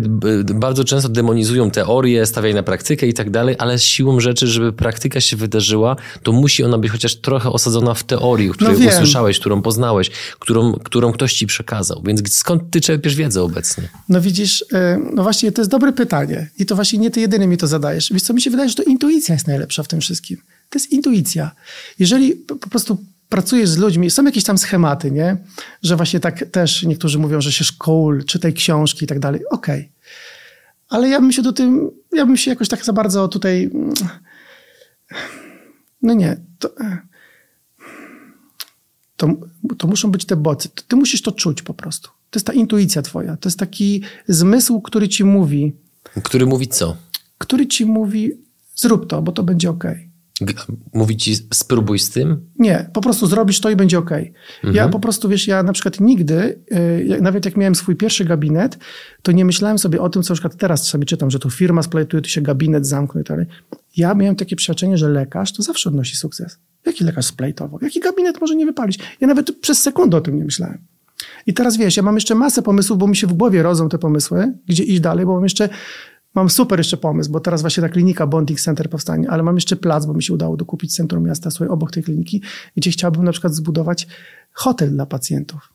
bardzo często demonizują teorię, stawiają na praktykę i tak dalej, ale siłą rzeczy, żeby praktyka się wydarzyła, to musi ona być chociaż trochę osadzona w teorii, której no usłyszałeś, którą poznałeś, którą, którą ktoś ci przekazał. Więc skąd ty czerpiesz wiedzę obecnie? No widzisz, e, no właśnie to jest dobre pytanie i to właśnie nie ty jedyny mi to zadajesz. Wiesz co, mi się wydaje, że to intuicja jest najlepsza w tym wszystkim. To jest intuicja. Jeżeli po prostu pracujesz z ludźmi, są jakieś tam schematy, nie? Że właśnie tak też niektórzy mówią, że się szkół, czytaj książki i tak dalej. Okej. Okay. Ale ja bym się do tym, ja bym się jakoś tak za bardzo tutaj, no nie, to, to, to muszą być te bocy. Ty musisz to czuć po prostu. To jest ta intuicja twoja. To jest taki zmysł, który ci mówi. Który mówi co? Który ci mówi, zrób to, bo to będzie ok. Mówi ci, spróbuj z tym? Nie, po prostu zrobisz to i będzie ok. Mhm. Ja po prostu, wiesz, ja na przykład nigdy, yy, nawet jak miałem swój pierwszy gabinet, to nie myślałem sobie o tym, co na przykład teraz sobie czytam, że tu firma splajtuje, tu się gabinet zamknie i tak dalej. Ja miałem takie przeświadczenie, że lekarz to zawsze odnosi sukces. Jaki lekarz splajtował? Jaki gabinet może nie wypalić? Ja nawet przez sekundę o tym nie myślałem. I teraz wiesz, ja mam jeszcze masę pomysłów, bo mi się w głowie rodzą te pomysły, gdzie iść dalej, bo mam jeszcze Mam super jeszcze pomysł, bo teraz właśnie ta klinika Bonding Center powstanie, ale mam jeszcze plac, bo mi się udało dokupić centrum miasta swoje obok tej kliniki, gdzie chciałbym na przykład zbudować hotel dla pacjentów,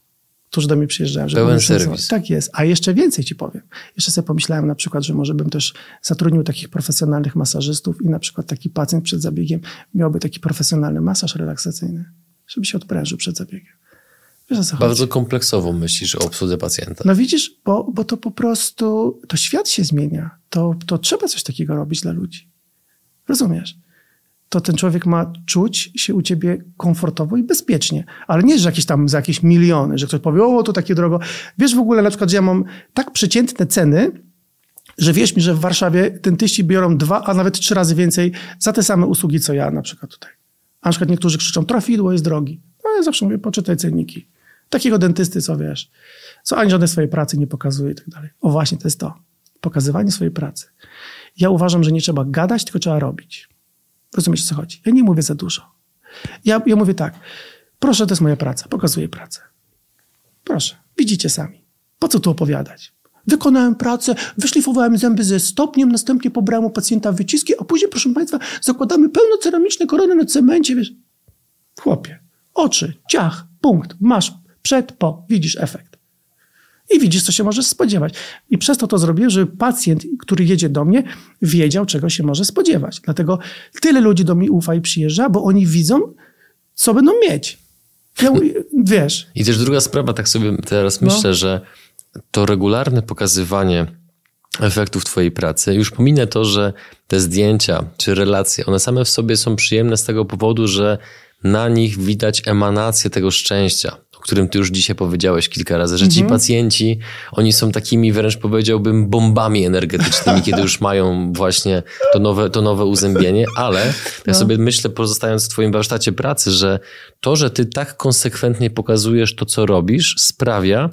którzy do mnie przyjeżdżają. Pełen serwis. Tak jest. A jeszcze więcej ci powiem. Jeszcze sobie pomyślałem na przykład, że może bym też zatrudnił takich profesjonalnych masażystów i na przykład taki pacjent przed zabiegiem miałby taki profesjonalny masaż relaksacyjny, żeby się odprężył przed zabiegiem. Bardzo kompleksowo myślisz o obsłudze pacjenta. No widzisz, bo, bo to po prostu, to świat się zmienia. To, to trzeba coś takiego robić dla ludzi. Rozumiesz? To ten człowiek ma czuć się u ciebie komfortowo i bezpiecznie. Ale nie, że jakieś tam za jakieś miliony, że ktoś powie, o, to takie drogo. Wiesz w ogóle na przykład, że ja mam tak przeciętne ceny, że wierz mi, że w Warszawie dentyści biorą dwa, a nawet trzy razy więcej za te same usługi, co ja na przykład tutaj. A na przykład niektórzy krzyczą, trafidło jest drogi. No ja zawsze mówię, poczytaj cenniki. Takiego dentysty, co wiesz, co ani żadnej swojej pracy nie pokazuje i tak dalej. O właśnie, to jest to. Pokazywanie swojej pracy. Ja uważam, że nie trzeba gadać, tylko trzeba robić. Rozumiesz, o co chodzi? Ja nie mówię za dużo. Ja, ja mówię tak. Proszę, to jest moja praca. Pokazuję pracę. Proszę. Widzicie sami. Po co tu opowiadać? Wykonałem pracę, wyszlifowałem zęby ze stopniem, następnie pobrałem u pacjenta wyciski, a później, proszę Państwa, zakładamy pełnoceramiczne korony na cemencie. Wiesz, chłopie, oczy, ciach, punkt, masz przed, po, widzisz efekt. I widzisz, co się możesz spodziewać. I przez to to zrobiłem, żeby pacjent, który jedzie do mnie, wiedział, czego się może spodziewać. Dlatego tyle ludzi do mnie ufa i przyjeżdża, bo oni widzą, co będą mieć. Ja, wiesz. I też druga sprawa, tak sobie teraz no. myślę, że to regularne pokazywanie efektów Twojej pracy. Już pominę to, że te zdjęcia czy relacje, one same w sobie są przyjemne z tego powodu, że na nich widać emanację tego szczęścia, którym ty już dzisiaj powiedziałeś kilka razy, że ci mhm. pacjenci, oni są takimi wręcz powiedziałbym bombami energetycznymi, kiedy już mają właśnie to nowe, to nowe uzębienie, ale no. ja sobie myślę, pozostając w twoim warsztacie pracy, że to, że ty tak konsekwentnie pokazujesz to, co robisz, sprawia,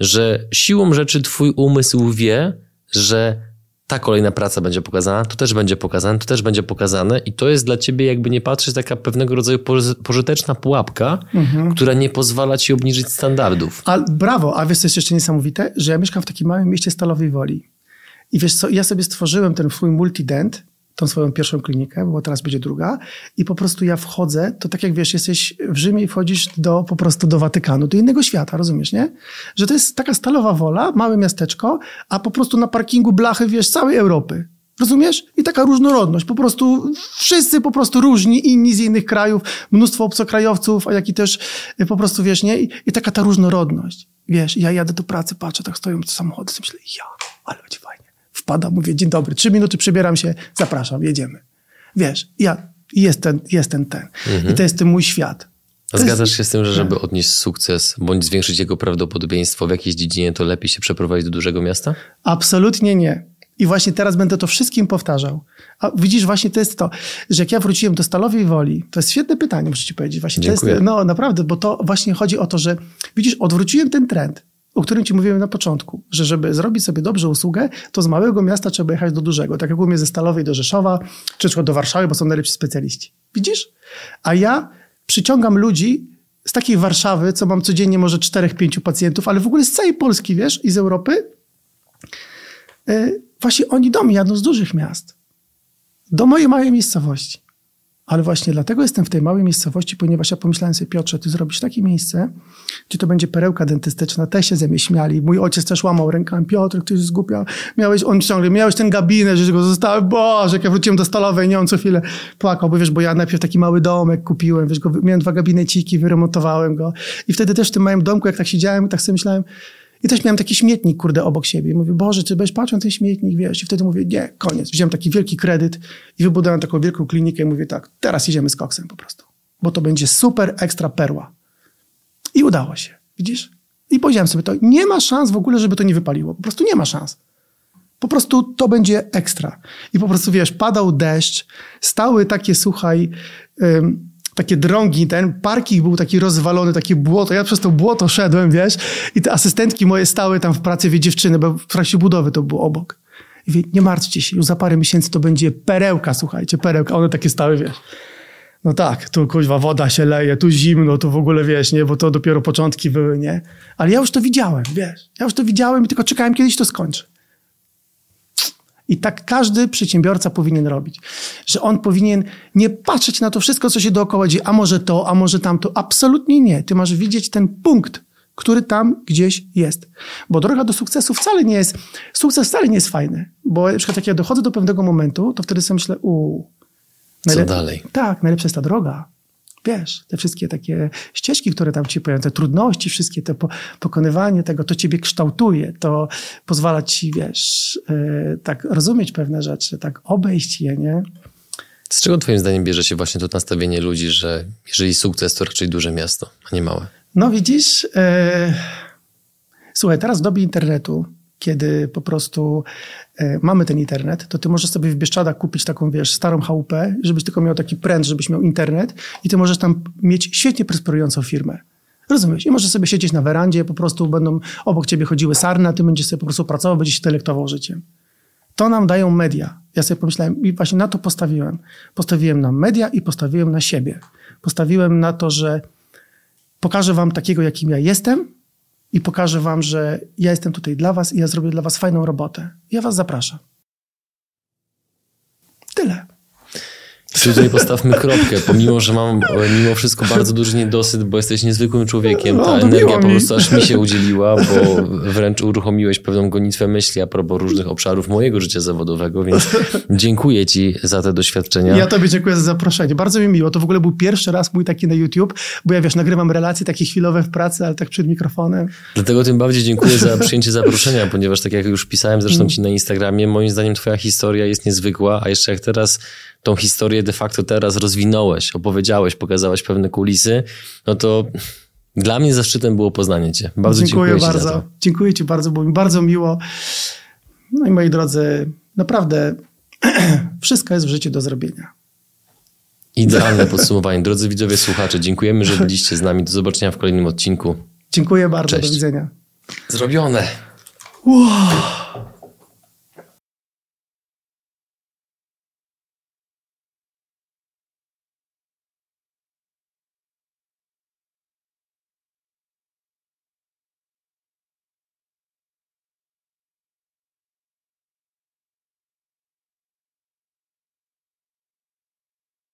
że siłą rzeczy twój umysł wie, że ta kolejna praca będzie pokazana, to też będzie pokazane, to też będzie pokazane i to jest dla ciebie jakby nie patrzeć taka pewnego rodzaju pożyteczna pułapka, mhm. która nie pozwala ci obniżyć standardów. A, brawo, a wiesz co jest jeszcze niesamowite? Że ja mieszkam w takim małym mieście Stalowej Woli i wiesz co, ja sobie stworzyłem ten swój multident, tą swoją pierwszą klinikę, bo teraz będzie druga i po prostu ja wchodzę, to tak jak wiesz, jesteś w Rzymie i wchodzisz do, po prostu do Watykanu, do innego świata, rozumiesz, nie? Że to jest taka stalowa wola, małe miasteczko, a po prostu na parkingu blachy, wiesz, całej Europy. Rozumiesz? I taka różnorodność. Po prostu wszyscy po prostu różni, inni z innych krajów, mnóstwo obcokrajowców, a jak i też y, po prostu, wiesz, nie? I, i taka ta różnorodność. Wiesz, ja jadę do pracy, patrzę, tak stoją samochody, myślę, ja, ale będzie Wpadam, mówię, dzień dobry, trzy minuty przebieram się, zapraszam, jedziemy. Wiesz, ja, jest ten, jest ten, ten. Mhm. I to jest ten mój świat. A zgadzasz się z tym, że żeby odnieść sukces bądź zwiększyć jego prawdopodobieństwo w jakiejś dziedzinie, to lepiej się przeprowadzić do dużego miasta? Absolutnie nie. I właśnie teraz będę to wszystkim powtarzał. A widzisz, właśnie to jest to, że jak ja wróciłem do Stalowej Woli, to jest świetne pytanie, muszę ci powiedzieć. Właśnie Dziękuję. To jest, no naprawdę, bo to właśnie chodzi o to, że widzisz, odwróciłem ten trend, o którym ci mówiłem na początku, że żeby zrobić sobie dobrze usługę, to z małego miasta trzeba jechać do dużego. Tak jak u mnie ze Stalowej do Rzeszowa, czy do Warszawy, bo są najlepsi specjaliści. Widzisz? A ja przyciągam ludzi z takiej Warszawy, co mam codziennie może czterech, pięciu pacjentów, ale w ogóle z całej Polski, wiesz, i z Europy. Yy, właśnie oni do mnie jadą z dużych miast. Do mojej małej miejscowości. Ale właśnie dlatego jestem w tej małej miejscowości, ponieważ ja pomyślałem sobie, Piotrze, ty zrobisz takie miejsce, gdzie to będzie perełka dentystyczna. Te się ze mnie śmiali. Mój ojciec też łamał rękami. Piotr, ty zgłupiał. Miałeś, on ciągle, miałeś ten gabinet, że go zostałem. Boże, jak ja wróciłem do Stalowej, nie on co chwilę płakał, bo wiesz, bo ja najpierw taki mały domek kupiłem, wiesz, go, miałem dwa gabineciki, wyremontowałem go. I wtedy też w tym małym domku, jak tak siedziałem, tak sobie myślałem, i też miałem taki śmietnik, kurde, obok siebie. I mówię, Boże, czy będziesz patrzył na ten śmietnik, wiesz? I wtedy mówię, nie, koniec. Wziąłem taki wielki kredyt i wybudowałem taką wielką klinikę i mówię tak, teraz jedziemy z koksem po prostu. Bo to będzie super ekstra perła. I udało się, widzisz? I powiedziałem sobie to, nie ma szans w ogóle, żeby to nie wypaliło. Po prostu nie ma szans. Po prostu to będzie ekstra. I po prostu, wiesz, padał deszcz, stały takie, słuchaj, takie drągi, ten parking był taki rozwalony, takie błoto. Ja przez to błoto szedłem, wiesz, i te asystentki moje stały tam w pracy, wie, dziewczyny, bo w trakcie budowy to było obok. I wie, nie martwcie się, już za parę miesięcy to będzie perełka, słuchajcie, perełka. One takie stały, wiesz. No tak, tu kuźwa woda się leje, tu zimno, tu w ogóle wiesz, nie, bo to dopiero początki były, nie. Ale ja już to widziałem, wiesz. Ja już to widziałem i tylko czekałem, kiedyś to skończy. I tak każdy przedsiębiorca powinien robić. Że on powinien nie patrzeć na to wszystko, co się dookoła dzieje, a może to, a może tamto. Absolutnie nie. Ty masz widzieć ten punkt, który tam gdzieś jest. Bo droga do sukcesu wcale nie jest, sukces wcale nie jest fajny. Bo na przykład jak ja dochodzę do pewnego momentu, to wtedy sobie myślę, uuu. Co dalej? Tak, najlepsza jest ta droga wiesz, te wszystkie takie ścieżki, które tam ci pojawiają, te trudności, wszystkie te po, pokonywanie tego, to ciebie kształtuje, to pozwala ci, wiesz, yy, tak rozumieć pewne rzeczy, tak obejść je, nie? Z czego twoim zdaniem bierze się właśnie to nastawienie ludzi, że jeżeli sukces, to raczej duże miasto, a nie małe? No widzisz, yy, słuchaj, teraz w dobie internetu kiedy po prostu e, mamy ten internet, to ty możesz sobie w Bieszczadach kupić taką, wiesz, starą chałupę, żebyś tylko miał taki pręt, żebyś miał internet i ty możesz tam mieć świetnie prosperującą firmę. Rozumiesz? I możesz sobie siedzieć na werandzie, po prostu będą obok ciebie chodziły sarny, a ty będziesz sobie po prostu pracował, będziesz się delektował życiem. To nam dają media. Ja sobie pomyślałem i właśnie na to postawiłem. Postawiłem na media i postawiłem na siebie. Postawiłem na to, że pokażę wam takiego, jakim ja jestem, i pokażę wam, że ja jestem tutaj dla was i ja zrobię dla was fajną robotę. Ja was zapraszam. Tyle. Tutaj postawmy kropkę, pomimo, że mam mimo wszystko bardzo duży niedosyt, bo jesteś niezwykłym człowiekiem. Ta no, energia po prostu aż mi się udzieliła, bo wręcz uruchomiłeś pewną gonitwę myśli a propos różnych obszarów mojego życia zawodowego, więc dziękuję ci za te doświadczenia. Ja tobie dziękuję za zaproszenie. Bardzo mi miło. To w ogóle był pierwszy raz mój taki na YouTube, bo ja wiesz, nagrywam relacje takie chwilowe w pracy, ale tak przed mikrofonem. Dlatego tym bardziej dziękuję za przyjęcie zaproszenia, ponieważ tak jak już pisałem zresztą ci na Instagramie, moim zdaniem twoja historia jest niezwykła, a jeszcze jak teraz tą historię de facto teraz rozwinąłeś, opowiedziałeś, pokazałeś pewne kulisy, no to dla mnie zaszczytem było poznanie Cię. Bardzo dziękuję, dziękuję bardzo. Ci dziękuję Ci bardzo, było mi bardzo miło. No i moi drodzy, naprawdę wszystko jest w życiu do zrobienia. Idealne podsumowanie. Drodzy widzowie, słuchacze, dziękujemy, że byliście z nami. Do zobaczenia w kolejnym odcinku. Dziękuję bardzo. Cześć. Do widzenia. Zrobione. Wow.